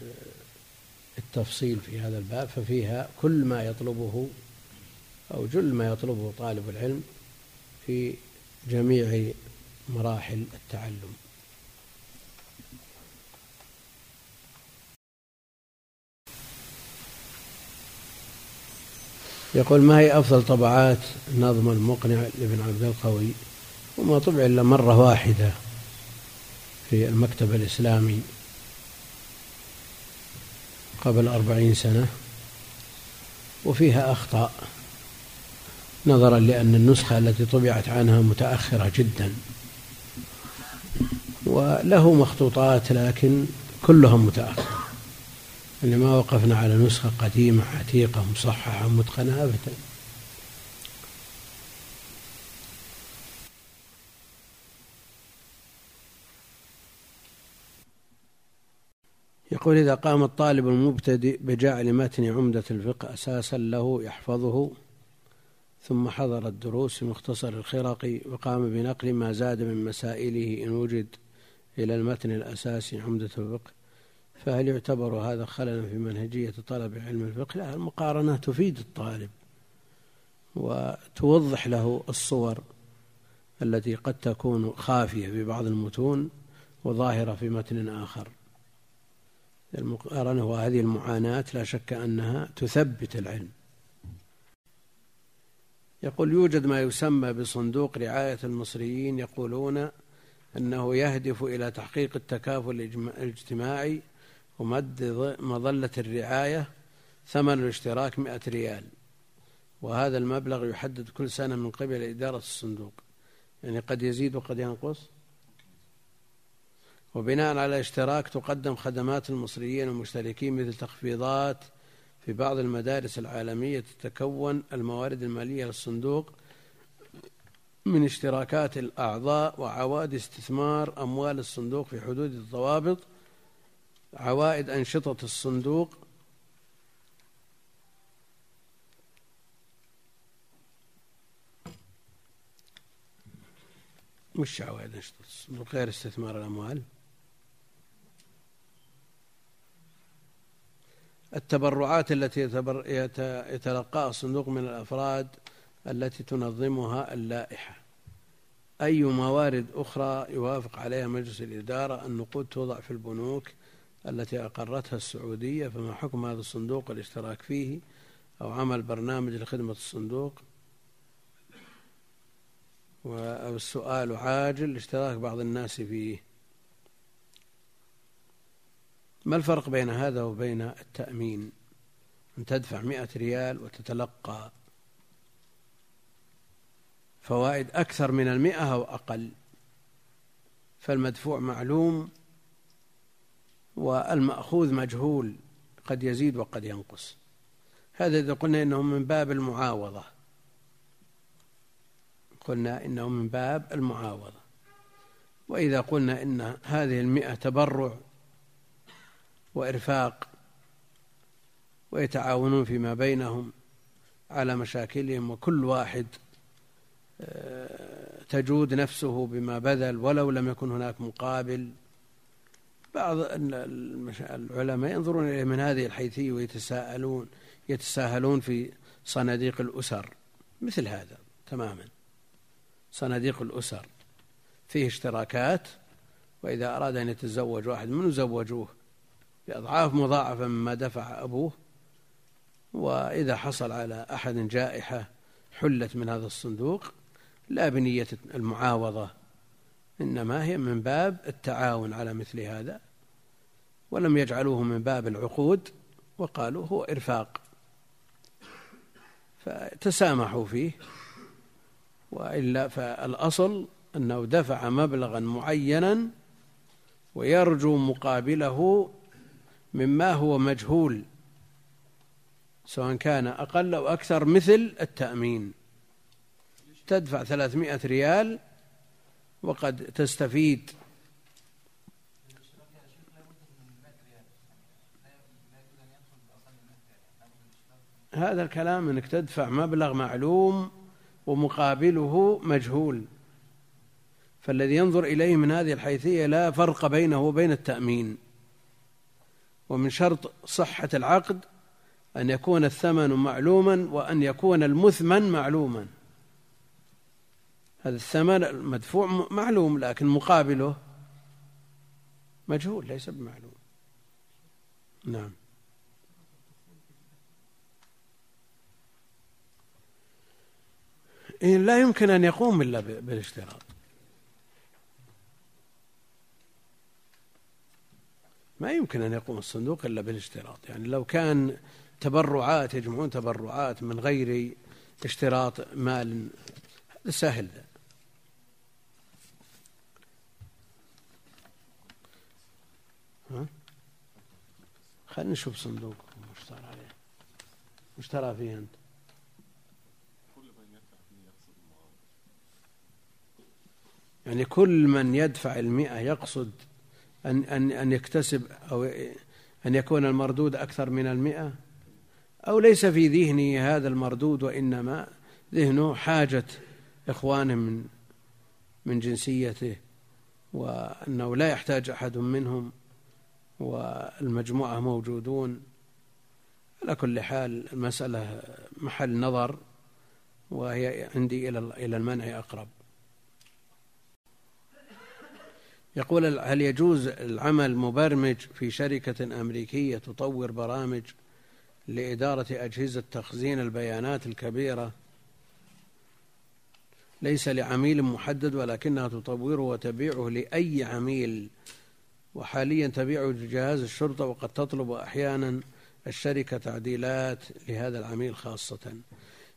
التفصيل في هذا الباب ففيها كل ما يطلبه أو جل ما يطلبه طالب العلم في جميع مراحل التعلم. يقول ما هي أفضل طبعات النظم المقنع لابن عبد القوي؟ وما طبع إلا مرة واحدة في المكتب الإسلامي قبل أربعين سنة وفيها أخطاء. نظرا لأن النسخة التي طبعت عنها متأخرة جدا. وله مخطوطات لكن كلها متأخرة اللي ما وقفنا على نسخة قديمة عتيقة مصححة متقنة أبدا يقول إذا قام الطالب المبتدئ بجعل متن عمدة الفقه أساسا له يحفظه ثم حضر الدروس في مختصر الخرقي وقام بنقل ما زاد من مسائله إن وجد إلى المتن الأساسي عمدة الفقه فهل يعتبر هذا خللا في منهجية طلب علم الفقه؟ لا المقارنة تفيد الطالب وتوضح له الصور التي قد تكون خافية في بعض المتون وظاهرة في متن آخر المقارنة وهذه المعاناة لا شك أنها تثبت العلم. يقول يوجد ما يسمى بصندوق رعاية المصريين يقولون أنه يهدف إلى تحقيق التكافل الاجتماعي ومد مظلة الرعاية ثمن الاشتراك مئة ريال. وهذا المبلغ يحدد كل سنة من قبل إدارة الصندوق. يعني قد يزيد وقد ينقص؟ وبناء على الاشتراك تقدم خدمات المصريين والمشتركين مثل تخفيضات في بعض المدارس العالمية تتكون الموارد المالية للصندوق من اشتراكات الأعضاء وعوائد استثمار أموال الصندوق في حدود الضوابط عوائد أنشطة الصندوق وش عوائد أنشطة الصندوق غير استثمار الأموال. التبرعات التي يتلقاها الصندوق من الأفراد التي تنظمها اللائحة. أي موارد أخرى يوافق عليها مجلس الإدارة النقود توضع في البنوك التي أقرتها السعودية فما حكم هذا الصندوق والاشتراك فيه أو عمل برنامج لخدمة الصندوق؟ والسؤال عاجل اشتراك بعض الناس فيه. ما الفرق بين هذا وبين التأمين؟ أن تدفع مئة ريال وتتلقى فوائد أكثر من المئة أو أقل. فالمدفوع معلوم والمأخوذ مجهول قد يزيد وقد ينقص. هذا إذا قلنا إنه من باب المعاوضة. قلنا إنه من باب المعاوضة. وإذا قلنا إن هذه المئة تبرع وإرفاق ويتعاونون فيما بينهم على مشاكلهم وكل واحد آه، تجود نفسه بما بذل ولو لم يكن هناك مقابل. بعض العلماء ينظرون إليه من هذه الحيثية ويتساءلون يتساهلون في صناديق الأسر. مثل هذا تماما. صناديق الأسر. فيه اشتراكات وإذا أراد أن يتزوج واحد منه زوجوه بأضعاف مضاعفة مما دفع أبوه وإذا حصل على أحد جائحة حلت من هذا الصندوق لا بنية المعاوضة إنما هي من باب التعاون على مثل هذا. ولم يجعلوه من باب العقود وقالوا هو إرفاق. فتسامحوا فيه وإلا فالأصل أنه دفع مبلغا معينا ويرجو مقابله مما هو مجهول سواء كان أقل أو أكثر مثل التأمين. تدفع ثلاثمائة ريال وقد تستفيد. هذا الكلام إنك تدفع مبلغ معلوم ومقابله مجهول. فالذي ينظر إليه من هذه الحيثية لا فرق بينه وبين التأمين. ومن شرط صحة العقد أن يكون الثمن معلوما وأن يكون المثمن معلوما. هذا الثمن المدفوع معلوم لكن مقابله مجهول ليس بمعلوم. نعم. إيه لا يمكن أن يقوم إلا بالاشتراط. ما يمكن أن يقوم الصندوق إلا بالاشتراط. يعني لو كان تبرعات يجمعون تبرعات من غير اشتراط مال سهل. خلينا نشوف صندوق مشترى عليه. مشترى فيه أنت. يعني كل من يدفع المئة يقصد أن أن أن يكتسب أو أن يكون المردود أكثر من المئة؟ أو ليس في ذهنه هذا المردود وإنما ذهنه حاجة إخوانه من من جنسيته وأنه لا يحتاج أحد منهم والمجموعة موجودون. على كل حال المسألة محل نظر وهي عندي إلى إلى المنع أقرب. يقول هل يجوز العمل مبرمج في شركة أمريكية تطور برامج لإدارة أجهزة تخزين البيانات الكبيرة؟ ليس لعميل محدد ولكنها تطوره وتبيعه لأي عميل. وحاليا تبيعه لجهاز الشرطة وقد تطلب أحيانا الشركة تعديلات لهذا العميل خاصة.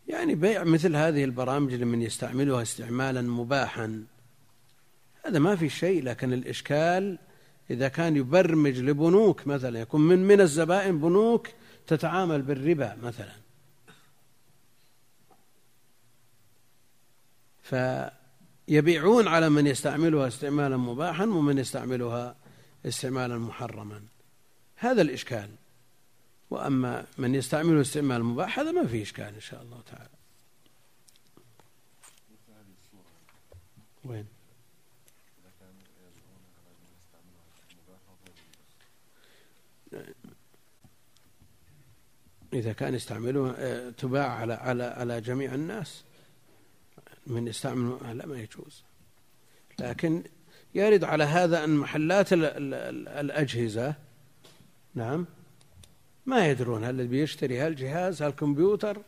يعني بيع مثل هذه البرامج لمن يستعملها استعمالا مباحا. هذا ما في شيء لكن الإشكال إذا كان يبرمج لبنوك مثلا يكون من من الزبائن بنوك تتعامل بالربا مثلا. فيبيعون على من يستعملها استعمالا مباحا ومن يستعملها استعمالا محرما. هذا الإشكال. وأما من يستعمله استعمال مباح هذا ما فيه إشكال إن شاء الله تعالى. وين؟ إذا كان يستعملها آه، تباع على على على جميع الناس من يستعمل لا ما يجوز. لكن يرد على هذا أن محلات الأجهزة نعم ما يدرون هل بيشتري هالجهاز هالكمبيوتر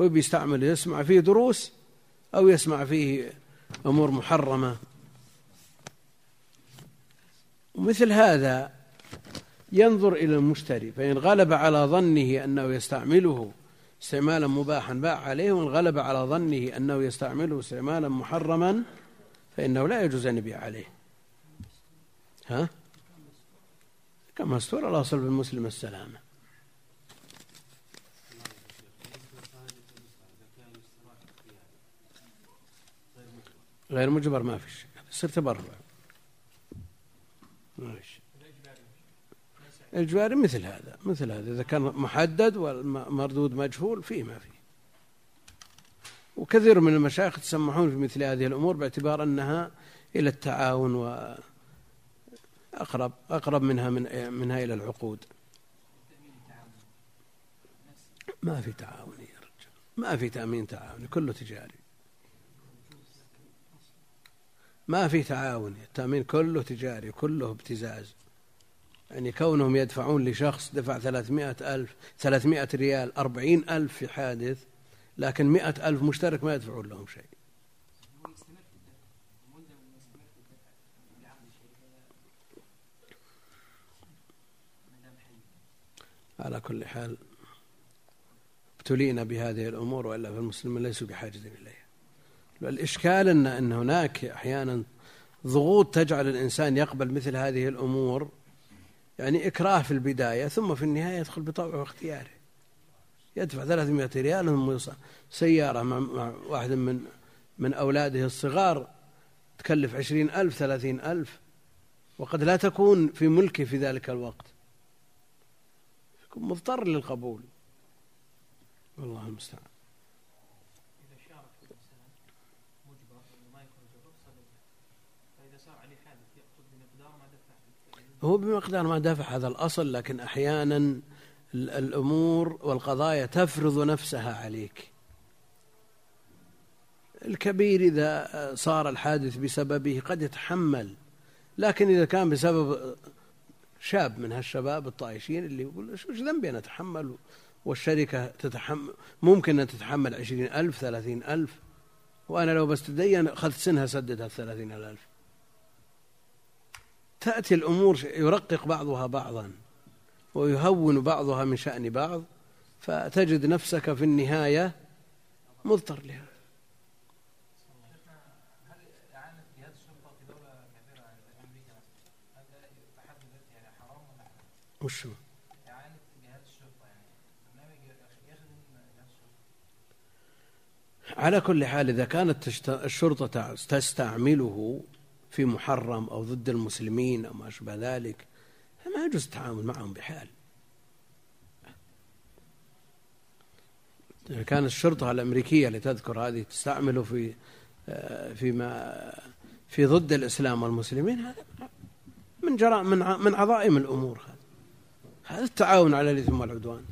هو بيستعمل يسمع فيه دروس أو يسمع فيه أمور محرمة. ومثل هذا ينظر إلى المشتري فإن غلب على ظنه أنه يستعمله استعمالا مباحا باع عليه وإن غلب على ظنه أنه يستعمله استعمالا محرما فإنه لا يجوز أن يبيع عليه. ها؟ كما مستور الأصل في المسلم السلامة. غير مجبر ما في شيء يصير تبرع. ماشي. الإجباري مثل هذا مثل هذا. إذا كان محدد والمردود مجهول فيه ما فيه. وكثير من المشايخ يتسمحون في مثل هذه الأمور باعتبار أنها إلى التعاون و أقرب أقرب منها من منها إلى العقود. ما في تعاون يا رجال. ما في تأمين تعاوني كله تجاري. ما في تعاون التأمين كله تجاري كله ابتزاز. يعني كونهم يدفعون لشخص دفع ثلاثمائة ألف ثلاثمائة ريال أربعين ألف في حادث لكن مئة ألف مشترك ما يدفعون لهم شيء. على كل حال ابتلينا بهذه الأمور وإلا فالمسلمين ليسوا بحاجة إليها. الإشكال أن, أن هناك أحيانا ضغوط تجعل الإنسان يقبل مثل هذه الأمور يعني إكراه في البداية ثم في النهاية يدخل بطوعه واختياره. يدفع 300 ريال ثم سيارة مع واحد من من أولاده الصغار تكلف عشرين ألف ثلاثين ألف وقد لا تكون في ملكه في ذلك الوقت. يكون مضطر للقبول. والله المستعان. هو بمقدار ما دفع هذا الأصل لكن أحيانا الأمور والقضايا تفرض نفسها عليك. الكبير إذا صار الحادث بسببه قد يتحمل لكن إذا كان بسبب شاب من هالشباب الطائشين اللي يقول إيش ذنبي أنا أتحمل؟ والشركة تتحمل ممكن أن تتحمل عشرين ألف ثلاثين ألف وأنا لو بس تدين أخذت سنها سددها الثلاثين ألف. تأتي الأمور يرقق بعضها بعضا ويهون بعضها من شأن بعض فتجد نفسك في النهاية مضطر لها وشو؟ على كل حال إذا كانت الشرطة تستعمله في محرم أو ضد المسلمين أو ما أشبه ذلك فما يجوز التعامل معهم بحال. كانت الشرطة الأمريكية اللي تذكر هذه تستعمله في آه، فيما في ضد الإسلام والمسلمين هذا من جرائم من عظائم الأمور هذا التعاون على الإثم والعدوان.